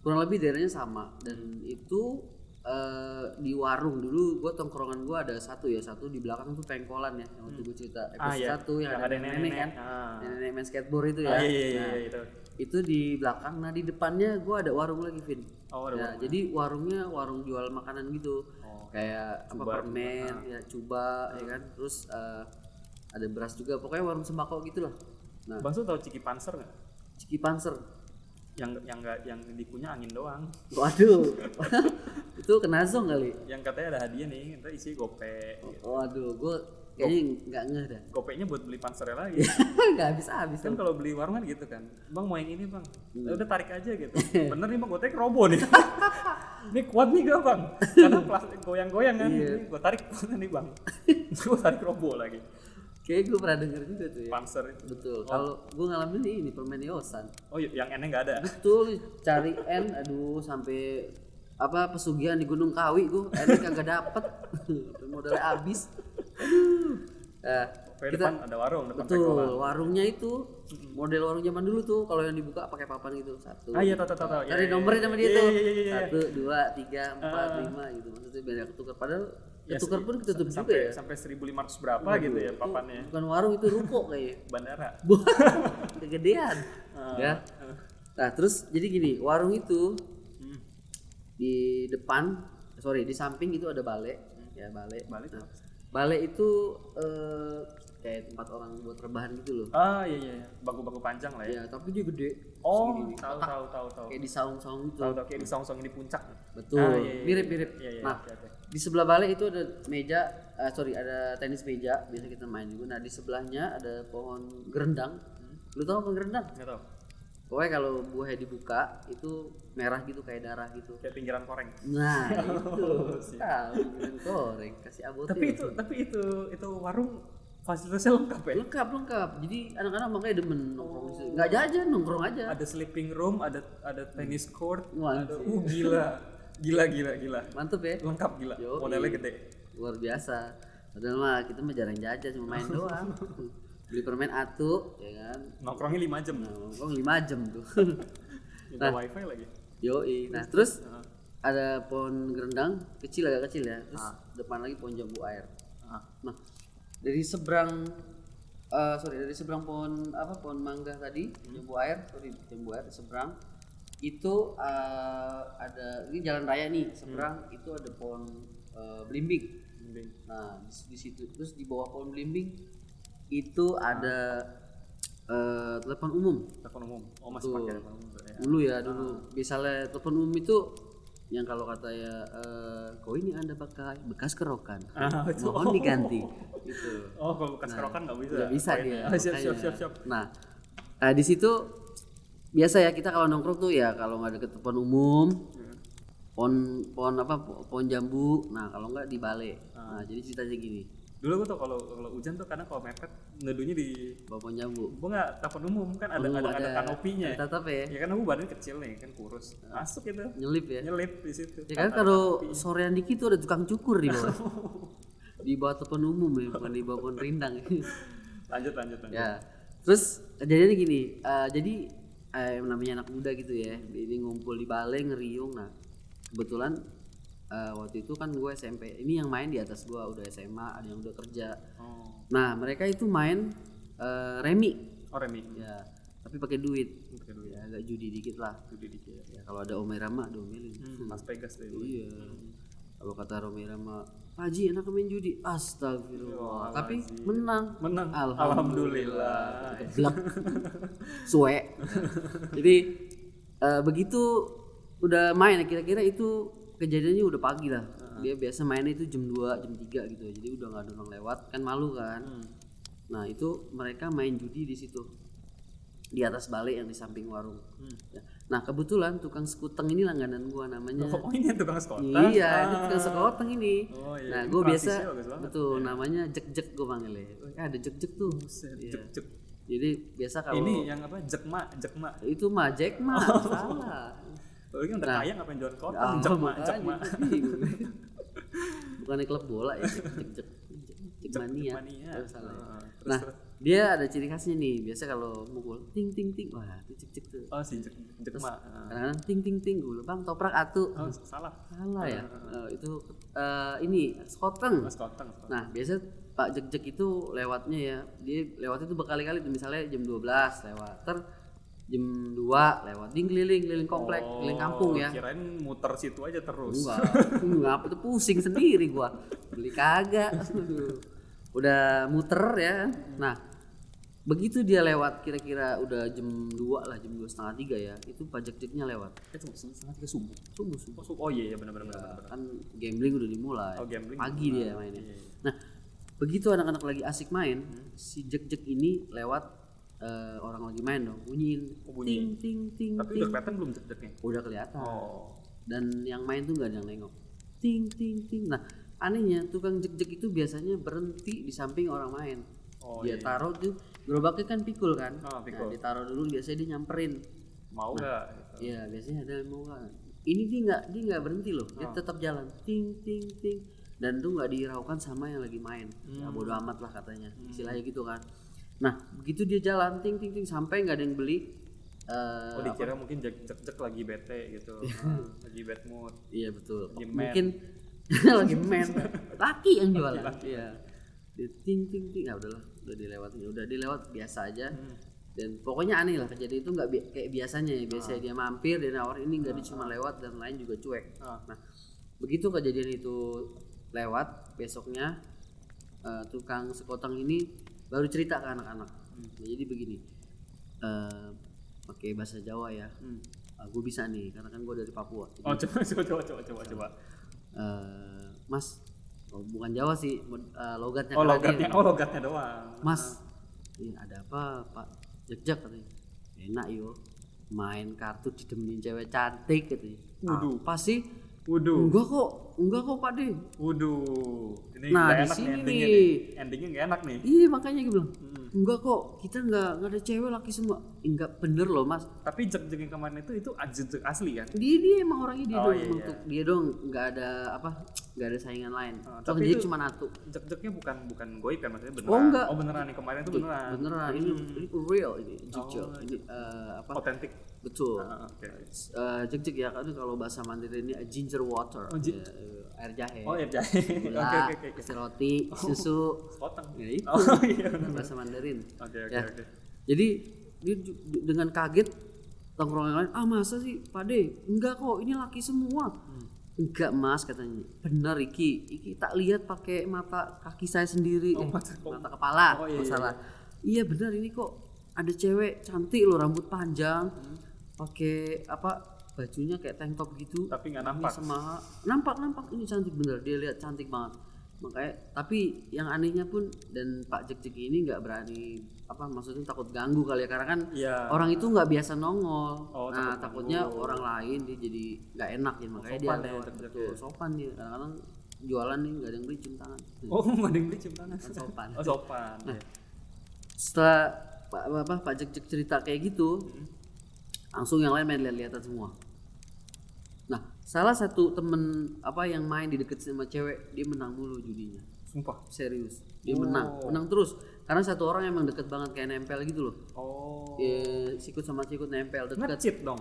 A: kurang lebih daerahnya sama dan itu eh, di warung dulu gue tongkrongan gue ada satu ya satu di belakang tuh pengkolan ya yang waktu gue cerita
B: Ah,
A: episode
B: iya.
A: satu yang,
B: Yang
A: ada
B: ada
A: nenek,
B: nenek-nenek.
A: kan
B: Ah.
A: nenek main skateboard itu ya
B: Ah, iya, iya, iya,
A: Nah,
B: iya, itu.
A: Itu di belakang. Nah di depannya gue ada warung lagi Vin.
B: Oh, ada
A: Ya, jadi warungnya warung jual makanan gitu.
B: Oh.
A: kayak apa
B: Cuba,
A: permen ya cuba ya kan. Terus eh, ada beras juga. Pokoknya warung sembako gitulah. Nah.
B: Bang tahu Ciki Panser nggak?
A: Ciki Panser.
B: Yang yang nggak yang dikunyah angin doang.
A: waduh. <laughs> Itu kena zong kali.
B: Yang katanya ada hadiah nih, ntar isi gope. gitu.
A: waduh gue kayaknya nggak ngeh dah
B: Gopenya buat beli pansernya lagi. <laughs>
A: nggak habis habis
B: kan kalau beli warung kan gitu kan. Bang mau yang ini bang.
A: Hmm.
B: Udah tarik aja gitu. <laughs> Bener nih bang, gue tarik robo nih. <laughs> ini kuat nih gak bang? Karena plastik goyang-goyang kan.
A: Iya.
B: Gue tarik nih bang. gue tarik robo lagi.
A: kayak gue pernah denger juga tuh ya
B: Panser itu.
A: betul kalau gue ngalamin ini permen yosan
B: Oh iya, yang N-nya nggak ada.
A: betul cari N aduh sampai apa pesugihan di Gunung Kawi gue N kagak dapet modalnya habis nah,
B: Pokoknya
A: kita
B: depan ada warung, depan
A: betul warungnya itu model warung zaman dulu tuh kalau yang dibuka pakai papan gitu satu.
B: Ah iya, tahu tahu tahu. tahu.
A: cari
B: Iya,
A: nomornya
B: iya,
A: sama dia
B: iya,
A: tuh.
B: iya, iya, iya.
A: satu dua tiga empat
B: Ah.
A: lima gitu. Maksudnya biar ketukar. Padahal
B: Ya,
A: ketukar pun ketutup juga
B: sampai,
A: ya
B: Sampai 1500 berapa gitu ya papannya.
A: bukan warung itu ruko kayaknya. <laughs>
B: Bandara. <laughs>
A: kegedean.
B: Ah.
A: ya. Nah terus jadi gini warung itu
B: Hmm.
A: di depan sorry di samping itu ada balai ya balai
B: Balai
A: Nah, balai itu eh, kayak tempat orang buat rebahan gitu loh
B: Ah iya iya, iya. bangku-bangku panjang lah ya.
A: ya tapi dia gede
B: Oh,
A: segini nih,
B: tahu
A: kotak.
B: tahu tahu tahu.
A: kayak di saung-saung gitu
B: Tahu tahu kayak di song-song di puncak.
A: betul
B: Ah, iya, iya,
A: mirip-mirip
B: Iya iya.
A: nah
B: oke, oke.
A: di sebelah balai itu ada meja eh, sorry ada tenis meja biasa kita main juga nah di sebelahnya ada pohon gerendang lu tahu pohon gerendang
B: Nggak tahu.
A: Pokoknya kalau buahnya dibuka itu merah gitu kayak darah gitu
B: Kayak pinggiran koreng.
A: nah <laughs> itu
B: siap.
A: tahu bikin goreng kasih abotil
B: Tapi itu tapi itu itu warung fasilitasnya lengkap ya.
A: lengkap lengkap jadi anak-anak makanya demen nongkrong di situ nggak jajan nongkrong aja
B: Ada sleeping room, ada ada tennis court,
A: Wah,
B: ada uh gila. Gila gila gila.
A: mantep ya
B: Lengkap gila.
A: Yoi.
B: Modalnya gede.
A: luar biasa padahal mah kita mah jarang jajan cuma main <laughs> doang beli permen atu ya kan
B: Nongkrongnya 5 jam.
A: nah, nongkrong lima jam tuh <laughs>
B: Minta wifi lagi.
A: yoi nah terus
B: Heeh.
A: ada pohon gerendang kecil agak kecil ya terus
B: Ah.
A: depan lagi pohon jambu air
B: Ah.
A: Nah, dari seberang eh sorry dari seberang pohon apa pohon mangga tadi jambu air sorry jambu air seberang itu eh, ada ini jalan raya nih seberang itu ada pohon eh, belimbing. Nah di, di situ terus di bawah pohon belimbing itu ada eh, telepon umum.
B: Telepon umum. Oh masih
A: Tuh.
B: pakai telepon umum. ya.
A: Dulu ya dulu. Misalnya telepon umum itu yang kalau kata ya eh kau ini anda pakai bekas kerokan
B: Ah, <laughs> itu.
A: mohon diganti gitu
B: Oh kalau bekas kerokan nggak bisa.
A: nggak bisa
B: Poinnya.
A: dia
B: Oh, siap, siap siap siap.
A: nah eh, di situ biasa ya kita kalau nongkrong tuh ya kalau nggak deket pohon umum
B: Hmm.
A: pohon pohon apa po- pohon jambu nah kalau nggak di balai
B: Ah.
A: nah jadi ceritanya gini
B: Dulu gua tuh kalau kalau hujan tuh kadang kalau mepet neduhnya di
A: bawa pohon jambu
B: gua nggak telepon umum kan ada
A: Umum
B: ada, ada kanopinya.
A: tetap ya
B: Ya kan aku badan kecil nih kan kurus. Masuk itu.
A: nyelip ya
B: Nyelip di situ.
A: ya kan kalau sorean dikit tuh ada tukang cukur di bawah <laughs> di bawah telepon umum ya bukan di bawah pohon rindang <laughs>
B: Lanjut lanjut lanjut.
A: ya terus kejadiannya gini eh, jadi eh, namanya anak muda gitu ya ini ngumpul di balai ngeriung nah kebetulan eh, waktu itu kan gue SMP ini yang main di atas gue udah SMA ada yang udah kerja
B: Oh.
A: nah mereka itu main eh, remi
B: Oh Remi.
A: ya tapi pakai duit
B: Pakai duit.
A: ya agak judi dikit lah
B: Judi dikit.
A: ya kalau ada Omera mah domelin
B: Hmm, Las Vegas deh.
A: iya kalau kata Romera mah Haji enak main judi astagfirullah tapi menang
B: Menang.
A: Alhamdulillah. Geblek. <laughs> Suwe. Jadi eh, begitu udah main kira-kira itu kejadiannya udah pagi lah. Dia biasa mainnya itu jam 2, jam 3 gitu. Jadi udah nggak ada orang lewat kan malu kan.
B: Hmm.
A: Nah, itu mereka main judi di situ. Di atas balai yang di samping warung.
B: Hmm.
A: Ya. Nah, kebetulan tukang sekuteng ini langganan gua namanya.
B: Oh ini yang tukang sekota.
A: Iya, ini tukang sekoteng ini.
B: Oh, iya.
A: Nah,
B: Ini
A: gue biasa betul namanya jek-jek gue panggilnya. Eh, ada jek-jek tuh.
B: Buset,
A: Iya.
B: Cek cek.
A: Jadi biasa kalau
B: Ini yang apa? Jekma, jekma.
A: itu mah Jack mah salah.
B: Oh, ini udah kaya ngapain jualan kota?
A: Ah,
B: jekma,
A: makanya
B: jekma.
A: itu bingung. Bukannya klub bola ya, jek-jek. Jek mania. Oh, salah. ya.
B: Ah, terus,
A: Nah,
B: terus.
A: dia ada ciri khasnya nih biasa kalau mukul ting ting ting wah itu cek cek tuh
B: oh si jek jek mak
A: kadang-kadang ting ting ting gue bang toprak atu
B: oh salah
A: salah ya Eh, itu eh, ini skoteng
B: mas koteng
A: nah biasa Pak Jek Jek itu lewatnya ya dia lewatnya itu berkali-kali tuh, misalnya jam 12 lewat ter jam 2 lewat. Ding keliling keliling komplek keliling kampung ya.
B: Oh, kirain muter situ aja terus.
A: Enggak enggak tuh pusing sendiri gua. Beli kagak. <laughs> Udah muter ya. Nah begitu dia lewat kira-kira udah jam 2 lah jam dua setengah tiga ya itu pajak jeknya lewat.
B: Eh tunggu setengah tiga subuh.
A: Subuh subuh.
B: Oh, subuh. oh iya iya benar benar benar benar.
A: kan gambling udah dimulai.
B: Oh, gambling
A: pagi dia mainnya. Nah begitu anak-anak lagi asik main si jek-jek ini lewat eh, orang lagi main dong bunyiin.
B: Oh, bunyi.
A: ting ting ting
B: tapi udah kelihatan belum jek jeknya
A: udah kelihatan.
B: Oh.
A: Dan yang main tuh nggak ada yang nengok. Ting ting ting. Nah anehnya tukang jek-jek itu biasanya berhenti di samping orang main.
B: Oh,
A: dia taruh tuh gerobaknya kan pikul kan? Nah
B: pikul.
A: ditaruh dulu biasanya dia nyamperin.
B: Mau nggak?
A: Iya biasanya ada yang mau kan. Ini dia nggak dia nggak berhenti loh, dia tetap jalan, ting ting ting, dan tuh nggak dihiraukan sama yang lagi main. Ya bodo amat lah katanya, istilahnya gitu kan. Nah begitu dia jalan, ting ting ting sampai nggak ada yang beli. eh,
B: oh dikira mungkin jek jek jek lagi bete gitu Ah, lagi bad mood
A: iya betul.
B: Lagi
A: Mungkin <laughs> lagi main, laki yang jualan. Iya. Dia ting ting ting, ya udahlah, udah dilewati, udah dilewat biasa aja. Dan pokoknya aneh lah kejadian itu nggak bi- kayak biasanya ya. Biasanya dia mampir, dia nawar ini nggak dia cuma lewat dan lain juga cuek.
B: Ah.
A: Nah, begitu kejadian itu lewat, besoknya eh, tukang sekoteng ini baru cerita ke anak-anak. Nah, jadi begini, eh, pakai bahasa Jawa ya. gue bisa nih, karena kan gue dari Papua. Jadi,
B: oh <laughs> coba coba coba coba coba coba
A: eh, Mas, oh, bukan Jawa sih, eh, logatnya.
B: oh logatnya oh logatnya doang
A: Mas, ini ada apa Pak Jek-jek katanya. Enak yo, main kartu didemenin cewek cantik katanya.
B: Waduh.
A: Apa sih?
B: Waduh,
A: Enggak kok, enggak kok Pak De.
B: waduh, ini
A: Nah, di
B: enak
A: sini
B: nih endingnya
A: nih.
B: Endingnya nggak enak nih.
A: Iya makanya gue bilang,
B: Hmm.
A: enggak kok, kita enggak, enggak ada cewek laki semua. Enggak bener loh mas.
B: Tapi jek yang kemarin itu itu jek asli kan?
A: Dia dia emang orangnya dia
B: Oh,
A: dong,
B: iya, iya.
A: dia dong enggak ada apa, enggak ada saingan lain.
B: Oh,
A: Tapi dia
B: itu-
A: cuma satu.
B: Jek jeknya bukan bukan goib kan maksudnya beneran.
A: Oh, enggak.
B: Oh beneran nih kemarin itu beneran.
A: Beneran, ini, ini real ini, jujur.
B: Oh,
A: ini eh, apa?
B: Otentik.
A: Betul.
B: Ah, Oke.
A: Eh, jek-jek ya kan kalau bahasa Mandarin ini ginger water,
B: Oh, ji-
A: Ya, eh, air jahe,
B: Oh ya jahe.
A: gula,
B: oke oke.
A: isi roti, susu,
B: Potong.
A: ya itu
B: Oh iya
A: bahasa Mandarin.
B: Oke oke
A: Ya.
B: oke.
A: Jadi dia dengan kaget tongkrongan yang lain, ah masa sih Pak De? Enggak kok, ini laki semua.
B: Hmm.
A: Enggak mas katanya, benar Iki, Iki tak lihat pakai mata kaki saya sendiri,
B: Oh,
A: eh,
B: mata-
A: mata kepala,
B: Oh, iya, iya,
A: masalah. Iya benar ini kok ada cewek cantik loh rambut panjang,
B: Hmm.
A: pakai apa bajunya kayak tank top gitu.
B: Tapi nggak nampak.
A: Sama nampak nampak ini cantik bener, dia lihat cantik banget. Makanya tapi yang anehnya pun dan Pak Jek Jek ini nggak berani apa maksudnya takut ganggu kali ya karena kan
B: Iya.
A: orang itu nggak biasa nongol.
B: Oh,
A: nah,
B: takut
A: takutnya orang lain dia jadi nggak enak ya makanya dia
B: sopan ya,
A: lewat
B: Jek Jek
A: betul sopan dia. Kadang-kadang jualan nih nggak ada yang beli cium tangan. <laughs>
B: Oh nggak ada yang beli cium tangan.
A: sopan.
B: Oh sopan.
A: Nah.
B: ya.
A: Setelah Pak apa Pak Jek Jek cerita kayak gitu, langsung yang lain main lihat-lihatan semua. Nah, salah satu temen apa yang main di deket sama cewek, dia menang mulu judinya.
B: Sumpah.
A: Serius, dia
B: Oh.
A: menang, menang terus. Karena satu orang emang deket banget kayak nempel gitu loh.
B: Oh.
A: Ya, sikut sama sikut nempel deket.
B: Nge-cheat dong.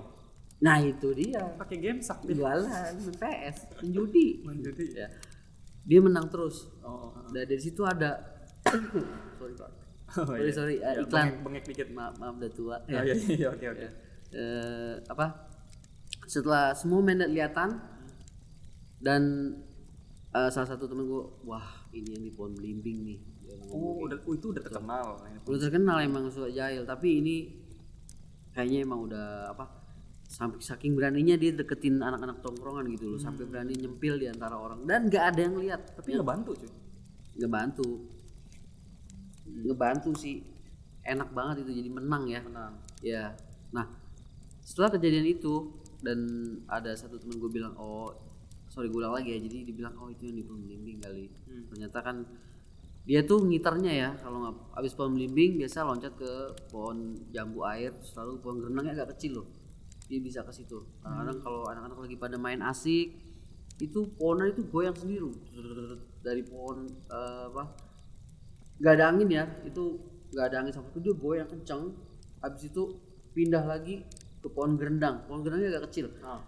A: Nah itu dia.
B: Pakai game sak dia.
A: Jualan, main PS, main judi.
B: Main judi.
A: Ya. Dia menang terus.
B: Oh. oh,
A: Dan dari situ ada, <coughs> sorry pak,
B: Oh,
A: sorry
B: iya.
A: sorry,
B: Ya,
A: iklan.
B: Bengek, bengek dikit.
A: Maaf, maaf udah tua.
B: Oh, iya oke oke.
A: eh, apa setelah semua main lihatan dan eh, salah satu temen gue wah ini yang di pohon belimbing nih
B: Oh, udah oh, itu udah terkenal. Ini.
A: udah terkenal emang suka jahil tapi ini kayaknya emang udah apa sampai saking beraninya dia deketin anak-anak tongkrongan gitu loh sampai berani nyempil di antara orang dan nggak ada yang lihat
B: Tapi nggak bantu cuy.
A: ngebantu ngebantu sih enak banget itu jadi menang ya
B: Menang.
A: Ya, nah setelah kejadian itu dan ada satu temen gue bilang oh sorry gue ulang lagi ya. Jadi dibilang oh itu yang di pohon belimbing kali. Ternyata kan dia tuh ngiternya ya kalau nggak abis pohon belimbing biasa loncat ke pohon jambu air selalu pohon gerenangnya agak kecil loh. Dia bisa ke situ. Kadang-kadang kalau anak-anak lagi pada main asik itu pohonnya itu goyang sendiri. Dari pohon eh, apa nggak ada angin ya itu nggak ada angin sama sekali dia goyang kenceng. Habis itu pindah lagi pohon gerendang pohon gerendangnya agak kecil
B: Ah.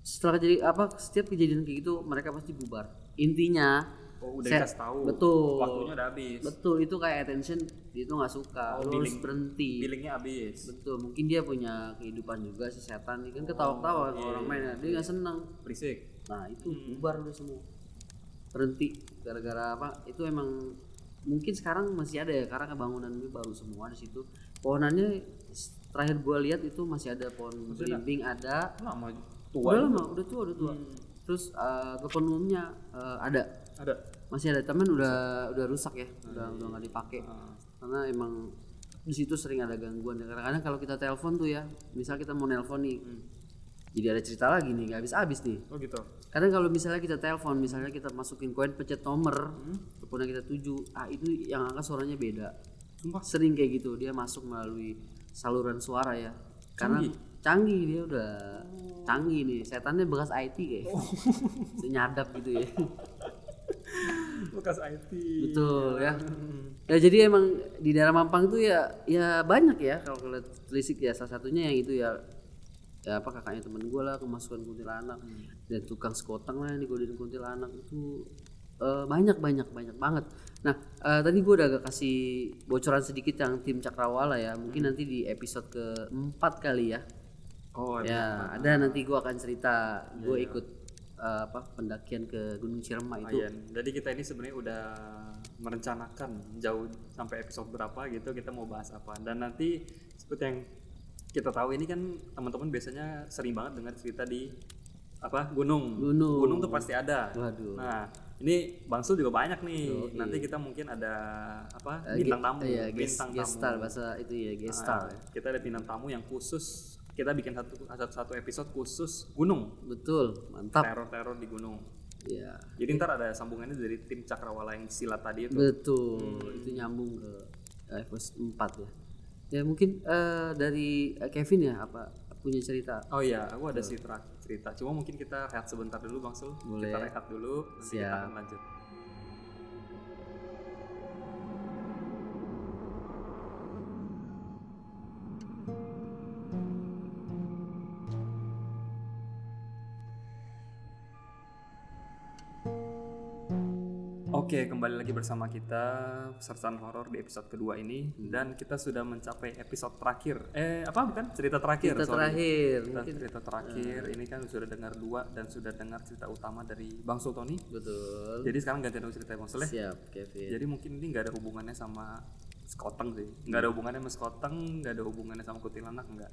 A: setelah kejadian apa setiap kejadian kayak gitu mereka pasti bubar intinya
B: Oh, udah
A: saya-
B: dikasih tahu.
A: betul
B: Waktunya udah habis.
A: betul itu kayak attention dia itu nggak suka
B: Oh,
A: lu harus
B: billing-
A: berhenti
B: Billingnya habis.
A: betul mungkin dia punya kehidupan juga si setan nih kan ketawa-ketawa kalau orang main ya. dia nggak senang
B: Berisik.
A: nah itu bubar udah semua berhenti gara-gara apa itu emang mungkin sekarang masih ada ya karena kebangunan ini baru semua di situ pohonannya terakhir gua lihat itu masih ada pohon belimbing ada.
B: Lama
A: udah
B: tua.
A: lama udah tua udah tua. Terus uh, telepon umumnya uh, ada.
B: Ada.
A: masih ada temen udah udah rusak ya. Udah udah nggak dipakai.
B: Ah.
A: karena emang di situ sering ada gangguan ya. Kadang-kadang kalau kita telepon tuh ya misal kita mau nelpon nih jadi ada cerita lagi nih nggak habis-habis nih.
B: Oh gitu.
A: kadang kalau misalnya kita telepon misalnya kita masukin koin pencet nomor teleponnya kita tuju ah itu yang angkat suaranya beda.
B: Sumpah.
A: sering kayak gitu dia masuk melalui saluran suara ya. Karena canggih, dia udah canggih nih. Setannya bekas IT kayak. <laughs> Senyadap gitu ya.
B: Bekas IT.
A: betul ya. Ya jadi emang di daerah Mampang tuh ya ya banyak ya kalau kita telisik ya. Salah satunya yang itu ya ya apa kakaknya temen gue lah kemasukan kuntilanak. Dan tukang sekoteng lah yang digodain kuntilanak itu eh, banyak banyak banyak banget nah eh, tadi gue udah agak kasih bocoran sedikit yang tim Cakrawala ya mungkin nanti di episode keempat kali ya
B: Oh,
A: ya ada nanti gue akan cerita gue ikut eh, apa pendakian ke Gunung Ciremai itu
B: Lumayan. Jadi kita ini sebenarnya udah merencanakan jauh sampai episode berapa gitu kita mau bahas apa. Dan nanti seperti yang kita tahu ini kan teman-teman biasanya sering banget dengar cerita di apa gunung.
A: Gunung.
B: tuh pasti ada.
A: Waduh.
B: Nah ini Bang Sul juga banyak nih. Nanti kita mungkin ada apa
A: Eh,
B: bintang tamu,
A: iya,
B: bintang
A: guest
B: tamu.
A: star bahasa itu ya guest star
B: Nah, kita ada bintang tamu yang khusus kita bikin satu satu, satu episode khusus gunung.
A: Betul mantap.
B: Teror-teror di gunung.
A: ya
B: Jadi ntar ada sambungannya dari tim Cakrawala yang silat tadi itu.
A: betul itu nyambung ke eh, episode 4 ya. Ya mungkin eh, dari Kevin ya apa punya cerita?
B: Oh iya, aku ada sih terakhir cerita. Cuma mungkin kita rehat sebentar dulu Bang Sul.
A: Boleh.
B: Kita rehat dulu, nanti kita
A: Siap.
B: akan lanjut. Oke, kembali lagi bersama kita Sersan Horor di episode kedua ini dan kita sudah mencapai episode terakhir. Eh, apa bukan? Cerita terakhir.
A: cerita
B: sorry.
A: terakhir
B: Kita
A: mungkin
B: cerita terakhir ini kan sudah dengar dua dan sudah dengar cerita utama dari Bang Sultoni.
A: betul
B: Jadi sekarang gantian aku cerita Bang Soleh.
A: siap Kevin
B: Jadi mungkin ini nggak ada hubungannya sama skoteng sih. Nggak ada hubungannya sama skoteng, nggak ada hubungannya sama kuntilanak enggak.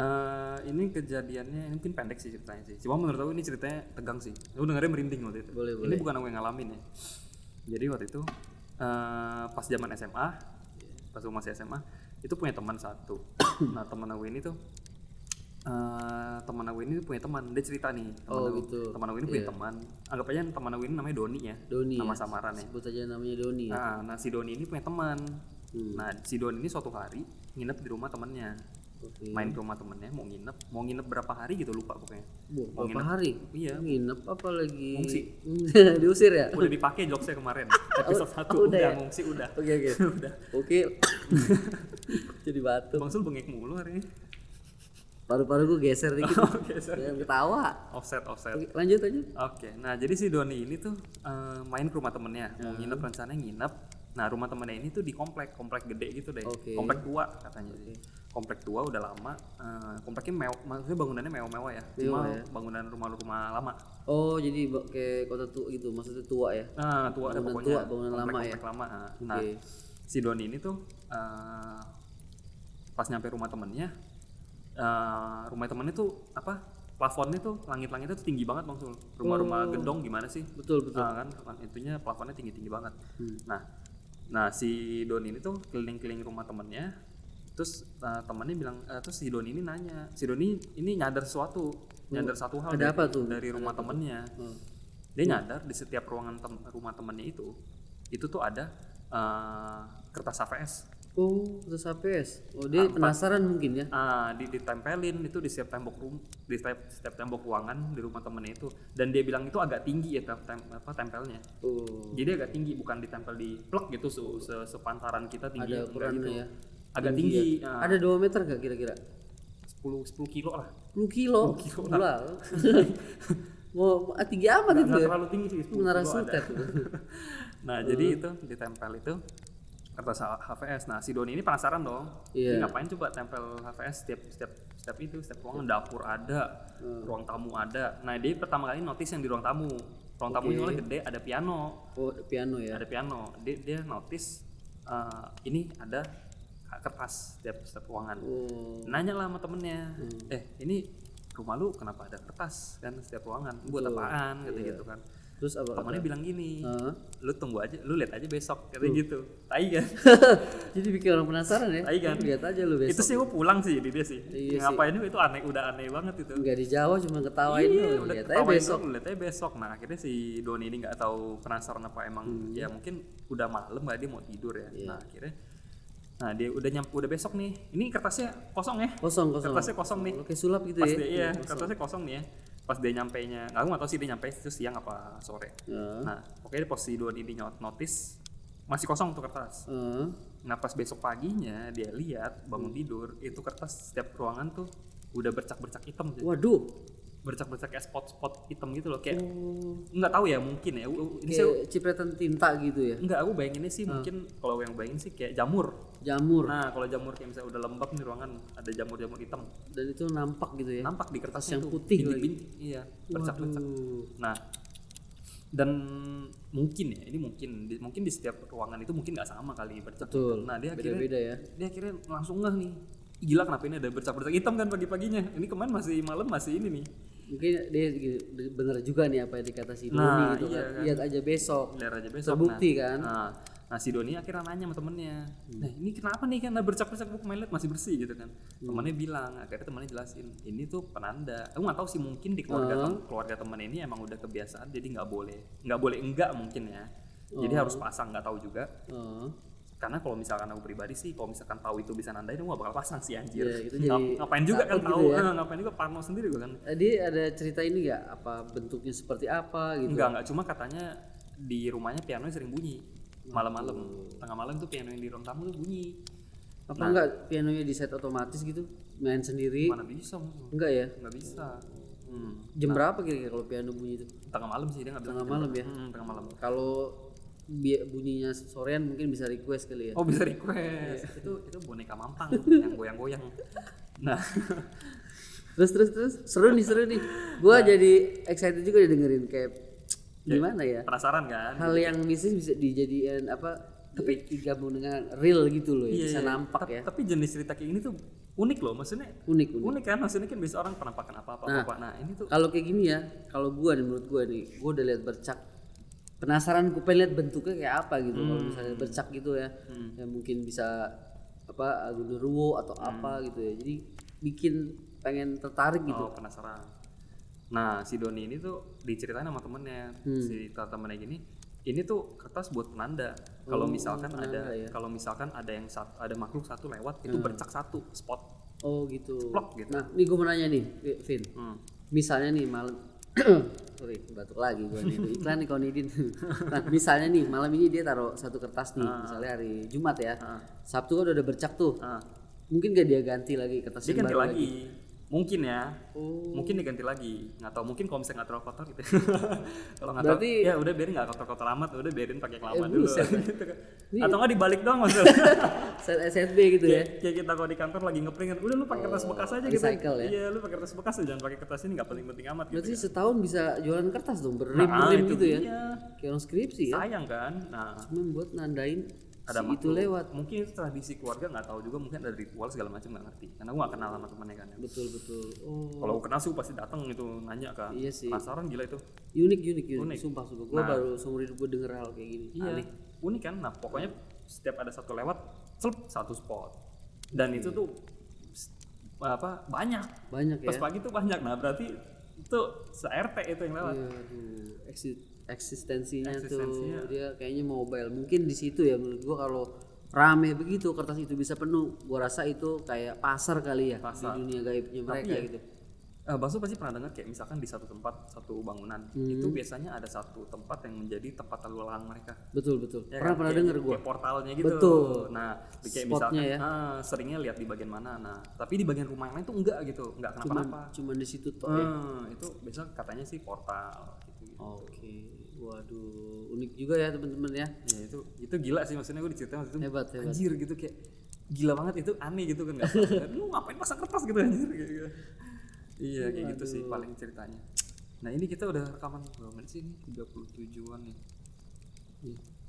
B: Eh ini kejadiannya ini mungkin pendek sih ceritanya sih. Cuma menurut aku ini ceritanya tegang sih. Aku dengarnya merinding waktu itu.
A: Boleh,
B: ini bukan aku yang ngalamin ya. Jadi waktu itu eh pas zaman SMA, pas aku masih SMA, itu punya teman satu. <coughs> nah teman aku ini tuh eh teman aku ini punya teman dia cerita nih teman
A: Oh,
B: aku
A: gitu.
B: teman aku ini punya teman anggap aja teman aku ini namanya Doni ya
A: Doni
B: nama
A: ya
B: samaran ya
A: sebut aja namanya Doni ya
B: Nah, nah si Doni ini punya teman.
A: Hmm.
B: Nah, si Doni ini suatu hari nginep di rumah temennya.
A: Oke
B: Main ke rumah temennya, mau nginep, mau nginep berapa hari gitu lupa pokoknya.
A: Bu,
B: Mau
A: berapa
B: nginep.
A: hari
B: Iya.
A: nginep apa lagi
B: Ngungsi. <laughs>
A: diusir ya
B: Udah dipakai jokesnya kemarin. <laughs> Episode
A: Oh,
B: satu
A: udah
B: udah,
A: ya?
B: ngungsi udah.
A: oke oke <laughs>
B: udah.
A: oke jadi batu
B: Bang Sul bengek mulu hari ini.
A: paru-paru gue geser dikit
B: Oke, sorry.
A: jangan ketawa
B: offset offset.
A: Oke, lanjut aja
B: Oke, nah jadi si Doni ini tuh eh, main ke rumah temennya, mau nginep rencananya nginep. Nah rumah temennya ini tuh di komplek, komplek gede gitu deh,
A: Oke.
B: komplek tua katanya sih. Komplek tua udah lama, eh, kompleknya mewah, maksudnya bangunannya mewah-mewah ya, cuma
A: ya.
B: bangunan rumah-rumah lama.
A: oh jadi kayak kota tua gitu maksudnya tua ya
B: Nah tua ada
A: Bangunan
B: pokoknya,
A: tua, bangunan lama
B: komplek-
A: ya?
B: komplek lama. ah. Nah
A: Oke.
B: si Doni ini tuh eh, pas nyampe rumah temennya, eh, rumah temennya tuh apa? Plafonnya tuh langit-langitnya tuh tinggi banget bang Sul. Rumah-rumah gedong gimana sih?
A: betul betul
B: Ah, kan itunya plafonnya tinggi tinggi banget nah nah si Doni ini tuh keliling-keliling rumah temennya terus uh, temennya bilang eh, terus si Doni ini nanya si Doni ini nyadar sesuatu nyadar satu hal
A: ada
B: dari,
A: apa tuh?
B: dari rumah temennya
A: Oh.
B: dia nyadar di setiap ruangan tem- rumah temennya itu itu tuh ada uh, kertas HVS
A: Oh, terus HPS. Oh, dia penasaran mungkin ya.
B: Ah, di ditempelin itu di setiap tembok rum di setiap, setiap tembok ruangan di rumah temennya itu dan dia bilang itu agak tinggi ya tem, tem- apa tempelnya
A: Oh,
B: jadi agak tinggi bukan ditempel di plek gitu se, se- sepantaran kita tinggi
A: ada ukurannya
B: gitu.
A: ya.
B: Agak tinggi, ah,
A: Ada 2 meter gak kira-kira?
B: 10 10 kilo lah
A: 10 kilo.
B: 10 kilo
A: Gila. <laughs> Mau ah, tinggi amat itu
B: nggak
A: ya.
B: terlalu tinggi sih 10
A: Menara
B: kilo ada. <laughs> nah jadi itu ditempel itu kertas HVS nah si Doni ini penasaran dong
A: Iya.
B: Ini ngapain coba tempel HVS setiap setiap setiap itu setiap ruangan dapur ada
A: Hmm.
B: ruang tamu ada nah dia pertama kali notice yang di ruang tamu ruang tamu ini gede ada piano
A: Oh, piano ya.
B: ada piano dia dia notice eh, ini ada kertas setiap setiap ruangan
A: Oh.
B: nanya lah sama temennya eh ini rumah lu kenapa ada kertas kan setiap ruangan buat apaan kata gitu kan
A: Terus apa?
B: temennya bilang gini
A: Hah?
B: lu tunggu aja lu lihat aja besok katanya gitu tai kan <laughs>
A: Jadi bikin orang penasaran ya.
B: tai kan
A: Lihat aja lu
B: itu
A: besok.
B: sih gua pulang sih di dia sih
A: Iya
B: ngapain itu itu aneh udah aneh banget itu
A: Enggak dijawab cuma ketawain
B: iya,
A: lu.
B: udah
A: Lihat aja besok.
B: lihat aja besok nah akhirnya si Doni ini nggak tahu penasaran apa emang
A: Hmm.
B: ya mungkin udah malam lah dia mau tidur ya
A: Iya.
B: nah akhirnya nah dia udah nyampe udah besok nih ini kertasnya kosong ya
A: Kosong, kosong.
B: kertasnya kosong nih
A: Oke, sulap gitu
B: pas
A: ya.
B: dia iya kertasnya kosong nih ya pas dia nyampe nya aku nggak tahu sih dia nyampe itu siang apa sore
A: Heeh.
B: nah oke pas si Doni ini notice masih kosong tuh kertas
A: Heeh.
B: Nah pas besok paginya dia lihat bangun tidur itu kertas setiap ruangan tuh udah bercak-bercak hitam sih.
A: Waduh.
B: Bercak-bercak kayak spot-spot hitam gitu loh kayak
A: Oh.
B: nggak tahu ya mungkin ya. Ini saya
A: Kayak cipratan tinta gitu ya.
B: nggak aku bayanginnya sih mungkin kalau yang bayangin sih kayak jamur.
A: Jamur.
B: Nah kalau jamur kayak misalnya udah lembab nih ruangan ada jamur-jamur hitam
A: Dan itu nampak gitu ya.
B: nampak di kertas
A: yang
B: itu,
A: putih lagi.
B: bintik-bintik. Iya bercak-bercak. Nah dan mungkin ya ini mungkin di, mungkin di setiap ruangan itu mungkin nggak sama kali bercak.
A: Betul.
B: Nah dia akhirnya
A: Beda-beda ya.
B: dia akhirnya langsung ngeh nih gila kenapa ini ada bercak-bercak hitam kan pagi-paginya ini kemarin masih malam masih ini nih
A: Mungkin dia gitu, bener juga nih apa yang dikata si Doni
B: Nah,
A: gitu
B: iya
A: kan.
B: kan.
A: Lihat aja besok.
B: lihat aja besok
A: Terbukti
B: nah,
A: kan.
B: nah, nah si Doni akhirnya nanya sama temennya
A: Hmm.
B: nah ini kenapa nih kan bercak-bercak buku lihat masih bersih gitu kan
A: Hmm.
B: temennya bilang akhirnya temennya jelasin ini tuh penanda aku nggak tahu sih mungkin di keluarga tem- keluarga temen ini emang udah kebiasaan jadi nggak boleh nggak boleh enggak mungkin ya jadi
A: Hmm.
B: harus pasang nggak tahu juga
A: Heeh.
B: Karena kalau misalkan aku pribadi sih kalau misalkan tahu itu bisa nandain aku gak bakal pasang sih anjir
A: Iya, itu jadi
B: ngapain juga kan tahu
A: gitu ya.
B: eh, ngapain juga parno sendiri gue kan
A: Tadi ada cerita ini nggak apa bentuknya seperti apa gitu?
B: enggak enggak cuma katanya di rumahnya pianonya sering bunyi malam-malam tengah malam tuh piano yang di ruang tamu tuh bunyi
A: Apa enggak pianonya di set otomatis gitu? Main sendiri?
B: mana bisa
A: Enggak ya?
B: nggak bisa hmm.
A: Jam berapa kira-kira kalau piano bunyi itu?
B: tengah malam sih dia nggak bilang
A: Tengah malam ya?
B: Hmm, tengah malam
A: Kalau bunyinya sorean mungkin bisa request kali ya.
B: oh bisa request itu itu boneka mampang <laughs> yang goyang-goyang nah
A: Terus terus terus seru nih seru nih. Gua jadi excited juga dengerin kayak gimana ya?
B: penasaran kan
A: Hal yang bisnis bisa dijadikan apa? Tapi digabung dengan real gitu loh ya, bisa
B: Iya,
A: nampak
B: tapi,
A: ya.
B: tapi jenis cerita kayak ini tuh unik loh maksudnya
A: Unik unik.
B: unik kan maksudnya kan bisa orang penampakan apa apa apa nah ini tuh
A: Kalau kayak gini ya, kalau gua nih menurut gua nih, gua udah lihat bercak penasaran gue pengen lihat bentuknya kayak apa gitu kalau misalnya bercak gitu ya ya mungkin bisa apa gundurwo atau apa gitu ya jadi bikin pengen tertarik gitu
B: Oh, penasaran. Nah, si Doni ini tuh diceritain sama temennya,
A: Hmm.
B: si temennya gini, ini tuh kertas buat penanda. Kalau misalkan ada,
A: Oh, penanda ya.
B: kalau misalkan ada yang satu, ada makhluk satu lewat, itu bercak satu spot.
A: oh gitu
B: Plok gitu.
A: nah ini gue mau nanya nih Vin
B: Hmm.
A: misalnya nih malam sorry batuk lagi gue nih. Iklan nih konidin <laughs> nah misalnya nih malam ini dia taruh satu kertas nih misalnya hari Jumat ya. Sabtu kan udah bercak tuh.
B: Ah.
A: mungkin gak dia ganti lagi kertas
B: Dia ganti
A: baru
B: lagi. Mungkin ya.
A: Oh.
B: Mungkin diganti lagi. Nggak tahu mungkin kalau misalnya nggak terlalu kotor gitu. <laughs> kalau nggak tahu, ya udah biarin nggak kotor-kotor amat, udah biarin pakai kelapa
A: Eh,
B: dulu.
A: buset, <laughs>
B: gitu kan. Atau nggak dibalik doang maksudnya. <laughs>
A: set SSB gitu ya
B: kayak, kita kalau di kantor lagi ngeprint udah lu pakai kertas bekas aja gitu.
A: recycle ya?
B: Iya, lu pakai kertas bekas aja, jangan pakai kertas ini nggak penting-penting amat gitu.
A: berarti setahun bisa jualan kertas dong
B: Nah,
A: berim-berim
B: itu
A: gitu ya
B: dia.
A: kayak skripsi ya
B: Sayang kan? Nah,
A: cuma buat nandain
B: ada
A: si itu lewat
B: Mungkin itu tradisi keluarga nggak tahu juga, mungkin ada ritual segala macam nggak ngerti. Karena gua nggak kenal sama temennya kan.
A: betul betul oh
B: Kalau gua kenal sih pasti datang itu nanya kan.
A: Iya sih.
B: Penasaran gila itu.
A: unik unik unik,
B: Unik.
A: sumpah sumpah gue baru seumur hidup gue denger hal kayak gini
B: Iya.
A: aneh
B: Unik kan? Nah, pokoknya setiap ada satu lewat, celup satu spot. Dan itu tuh s- apa banyak.
A: banyak ya
B: Pas pagi tuh banyak. Nah, berarti itu se-RT itu yang lewat.
A: Iya, aduh, eksis- eksistensinya,
B: Eksistensinya.
A: tuh dia kayaknya mobile mungkin di situ ya menurut gua kalau rame begitu kertas itu bisa penuh gua rasa itu kayak pasar kali ya
B: Pasar.
A: di dunia gaibnya mereka
B: ya.
A: gitu
B: Eh, Bang pasti pernah dengar kayak misalkan di satu tempat satu bangunan itu biasanya ada satu tempat yang menjadi tempat lalu lalang mereka
A: betul betul
B: Ya
A: pernah
B: kan?
A: pernah dengar gua
B: kayak portalnya gitu
A: Betul.
B: nah kayak
A: Spotnya
B: misalkan
A: ya.
B: ah, seringnya lihat di bagian mana nah tapi di bagian rumah yang lain tuh enggak gitu enggak
A: cuman
B: kenapa-napa
A: cuman di situ toh ya
B: Hmm, itu biasa katanya sih portal gitu, gitu.
A: oke waduh unik juga ya teman-teman ya.
B: Ya, itu itu gila sih maksudnya gue diceritain waktu itu
A: hebat hebat.
B: anjir gitu kayak gila banget itu aneh gitu kan nggak tahu. lu ngapain pasang kertas gitu anjir kayak gitu. iya kayak gitu sih paling ceritanya. Nah ini kita udah rekaman berapa menit sih ini? 37an nih.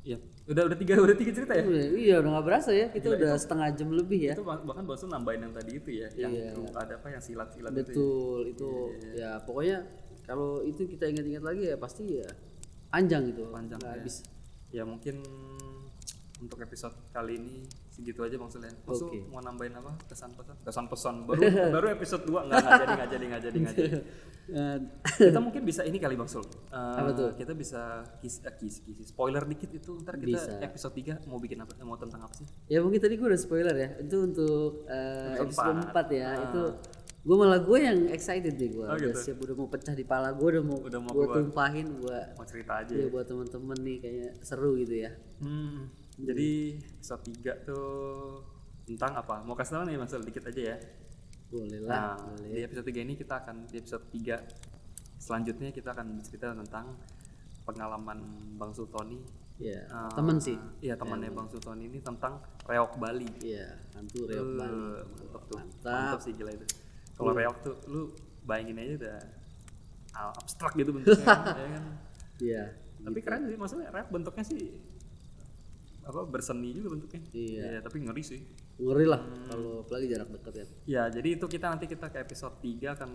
B: Iya. Udah udah tiga udah tiga cerita ya?
A: Udah, iya udah nggak berasa ya kita udah setengah jam lebih ya.
B: itu bah- bahkan bosan nambahin yang tadi itu ya yang
A: Iya.
B: itu ada apa yang silat-silat itu ya.
A: betul itu. Ya pokoknya kalau itu kita ingat-ingat lagi ya pasti ya panjang gitu
B: Panjang,
A: nggak
B: ya.
A: habis
B: ya mungkin untuk episode kali ini segitu aja bang Sulen. Maksud
A: Oke.
B: mau nambahin apa kesan pesan? Kesan pesan baru <laughs> baru episode 2 nggak nggak jadi nggak jadi nggak jadi nggak jadi.
A: Eh,
B: Kita mungkin bisa ini kali bang Sul. Eh,
A: Apa tuh?
B: Kita bisa kis, eh, kis, kis, spoiler dikit itu ntar kita
A: Bisa.
B: episode 3 mau bikin apa? Mau tentang apa sih?
A: ya mungkin tadi gue udah spoiler ya itu untuk eh,
B: Episode
A: episode
B: empat.
A: 4 ya itu gue malah gue yang excited nih gue
B: Oh,
A: udah
B: gitu.
A: siap udah mau pecah di pala gue udah mau
B: Udah mau
A: gue tumpahin gue
B: Mau cerita aja.
A: ya buat temen-temen nih kayaknya seru gitu ya
B: Hmm, jadi episode 3 tuh tentang apa? Mau kasih tau nih Mas dikit aja ya.
A: boleh lah
B: Nah,
A: boleh
B: di episode 3 ini kita akan di episode 3 selanjutnya kita akan bercerita tentang pengalaman Bang Sultoni.
A: ya
B: Eh,
A: temen sih
B: Iya, temannya Bang Sultoni ini tentang reok Bali.
A: Iya, hantu reok
B: Eh,
A: Bali.
B: Mantap tuh.
A: Mantap.
B: Mantap sih gila itu. Kalau reok tuh lu bayangin aja udah ah, abstrak gitu bentuknya <laughs> ya kan.
A: Iya.
B: Tapi keren sih maksudnya reok bentuknya sih apa berseni juga bentuknya.
A: Iya.
B: Ya, tapi ngeri sih.
A: Ngeri lah
B: Hmm.
A: kalau apalagi jarak dekat ya.
B: Ya, jadi itu kita nanti kita ke episode 3 akan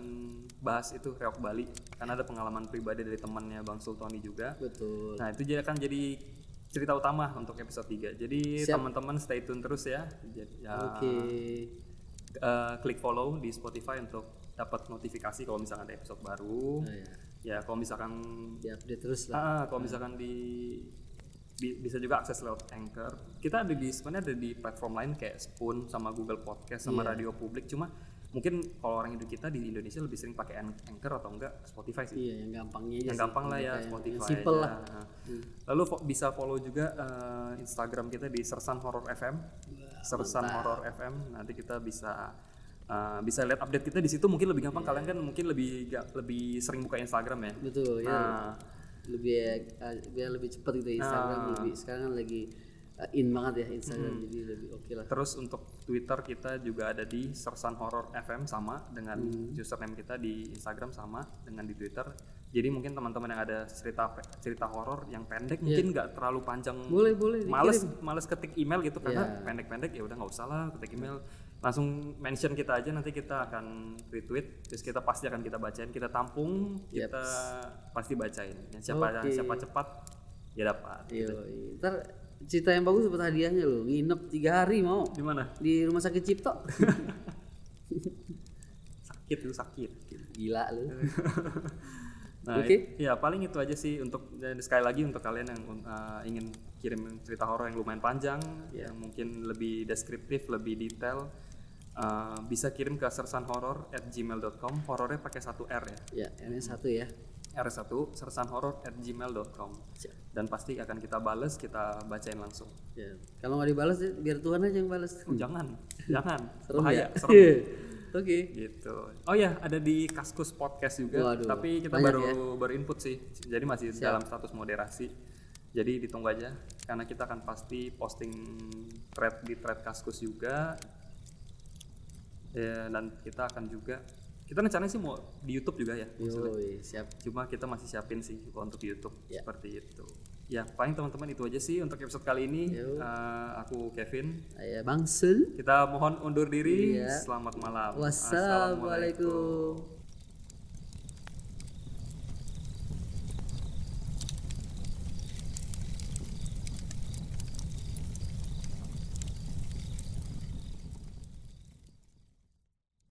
B: bahas itu reok Bali karena ada pengalaman pribadi dari temannya Bang Sultoni juga.
A: Betul.
B: Nah, itu jadi akan jadi cerita utama untuk episode 3. Jadi teman-teman stay tune terus ya. Ya
A: Oke.
B: Eh, klik follow di Spotify untuk dapat notifikasi kalau misalkan ada episode baru.
A: Oh, ya.
B: Ya, kalau misalkan
A: Diupdate terus lah.
B: ah, kalau misalkan di bi- bisa juga akses lewat Anchor. Kita ada di sebenarnya ada di platform lain kayak Spoon sama Google Podcast sama
A: Iya.
B: Radio Publik. Cuma mungkin kalau orang Indo kita di Indonesia lebih sering pakai An- Anchor atau enggak Spotify sih.
A: Iya, yang gampangnya aja
B: Yang
A: sih.
B: gampang lah ya Spotify.
A: Yang simple
B: aja.
A: lah. Hmm.
B: Lalu fo- bisa follow juga eh, Instagram kita di Sersan Horror FM. Sersan Horror FM. Nanti kita bisa eh, bisa lihat update kita di situ mungkin lebih gampang. Kalian kan mungkin lebih ga- lebih sering buka Instagram ya.
A: Betul ya.
B: Nah,
A: Lebih biar lebih cepat gitu ya Instagram
B: Ah.
A: lebih sekarang kan lagi in banget ya Instagram
B: Hmm.
A: jadi lebih oke lah.
B: Terus untuk Twitter kita juga ada di Sersan Horror FM sama dengan
A: Hmm.
B: username kita di Instagram sama dengan di Twitter. Jadi mungkin teman-teman yang ada cerita cerita horor yang pendek mungkin nggak terlalu panjang.
A: Boleh, boleh,
B: Males males ketik email gitu karena
A: Iya.
B: pendek-pendek ya udah nggak usah lah ketik email. Langsung mention kita aja nanti kita akan retweet terus kita pasti akan kita bacain, kita tampung, kita pasti bacain. Yang siapa
A: Oke.
B: siapa cepat ya dapat.
A: Iya, ntar cerita yang bagus dapat hadiahnya loh. Nginep tiga hari mau
B: Di mana?
A: di rumah sakit Cipto. <laughs>
B: Sakit itu sakit.
A: Gila lu. <laughs>
B: Nah,
A: Oke.
B: i- ya paling itu aja sih untuk sekali lagi untuk kalian yang uh, ingin kirim cerita horor yang lumayan panjang, yang mungkin lebih deskriptif, lebih detail, uh, bisa kirim ke sersanhoror@gmail.com. Horornya pakai satu R ya.
A: Ya, ini satu ya.
B: R1 sersanhoror@gmail.com.
A: Siap.
B: Dan pasti akan kita bales, kita bacain langsung.
A: Ya. Kalau nggak dibalas ya, biar Tuhan aja yang balas.
B: Oh, jangan, jangan.
A: Serem
B: Bahaya,
A: ya.
B: serem. <laughs>
A: Oke.
B: gitu. Oh ya, ada di Kaskus Podcast juga,
A: Waduh,
B: tapi kita baru
A: ya.
B: baru input sih. Jadi masih dalam status moderasi. Jadi ditunggu aja karena kita akan pasti posting thread di thread Kaskus juga. Ya, dan kita akan juga kita rencananya sih mau di YouTube juga ya.
A: Yoi, siap.
B: Cuma kita masih siapin sih untuk YouTube
A: Ya.
B: seperti itu. Ya, paling teman-teman itu aja sih untuk episode kali ini.
A: Yo.
B: Eh, aku Kevin.
A: Saya Bang Sul.
B: Kita mohon undur diri.
A: Iya.
B: Selamat malam.
A: Wassalamualaikum.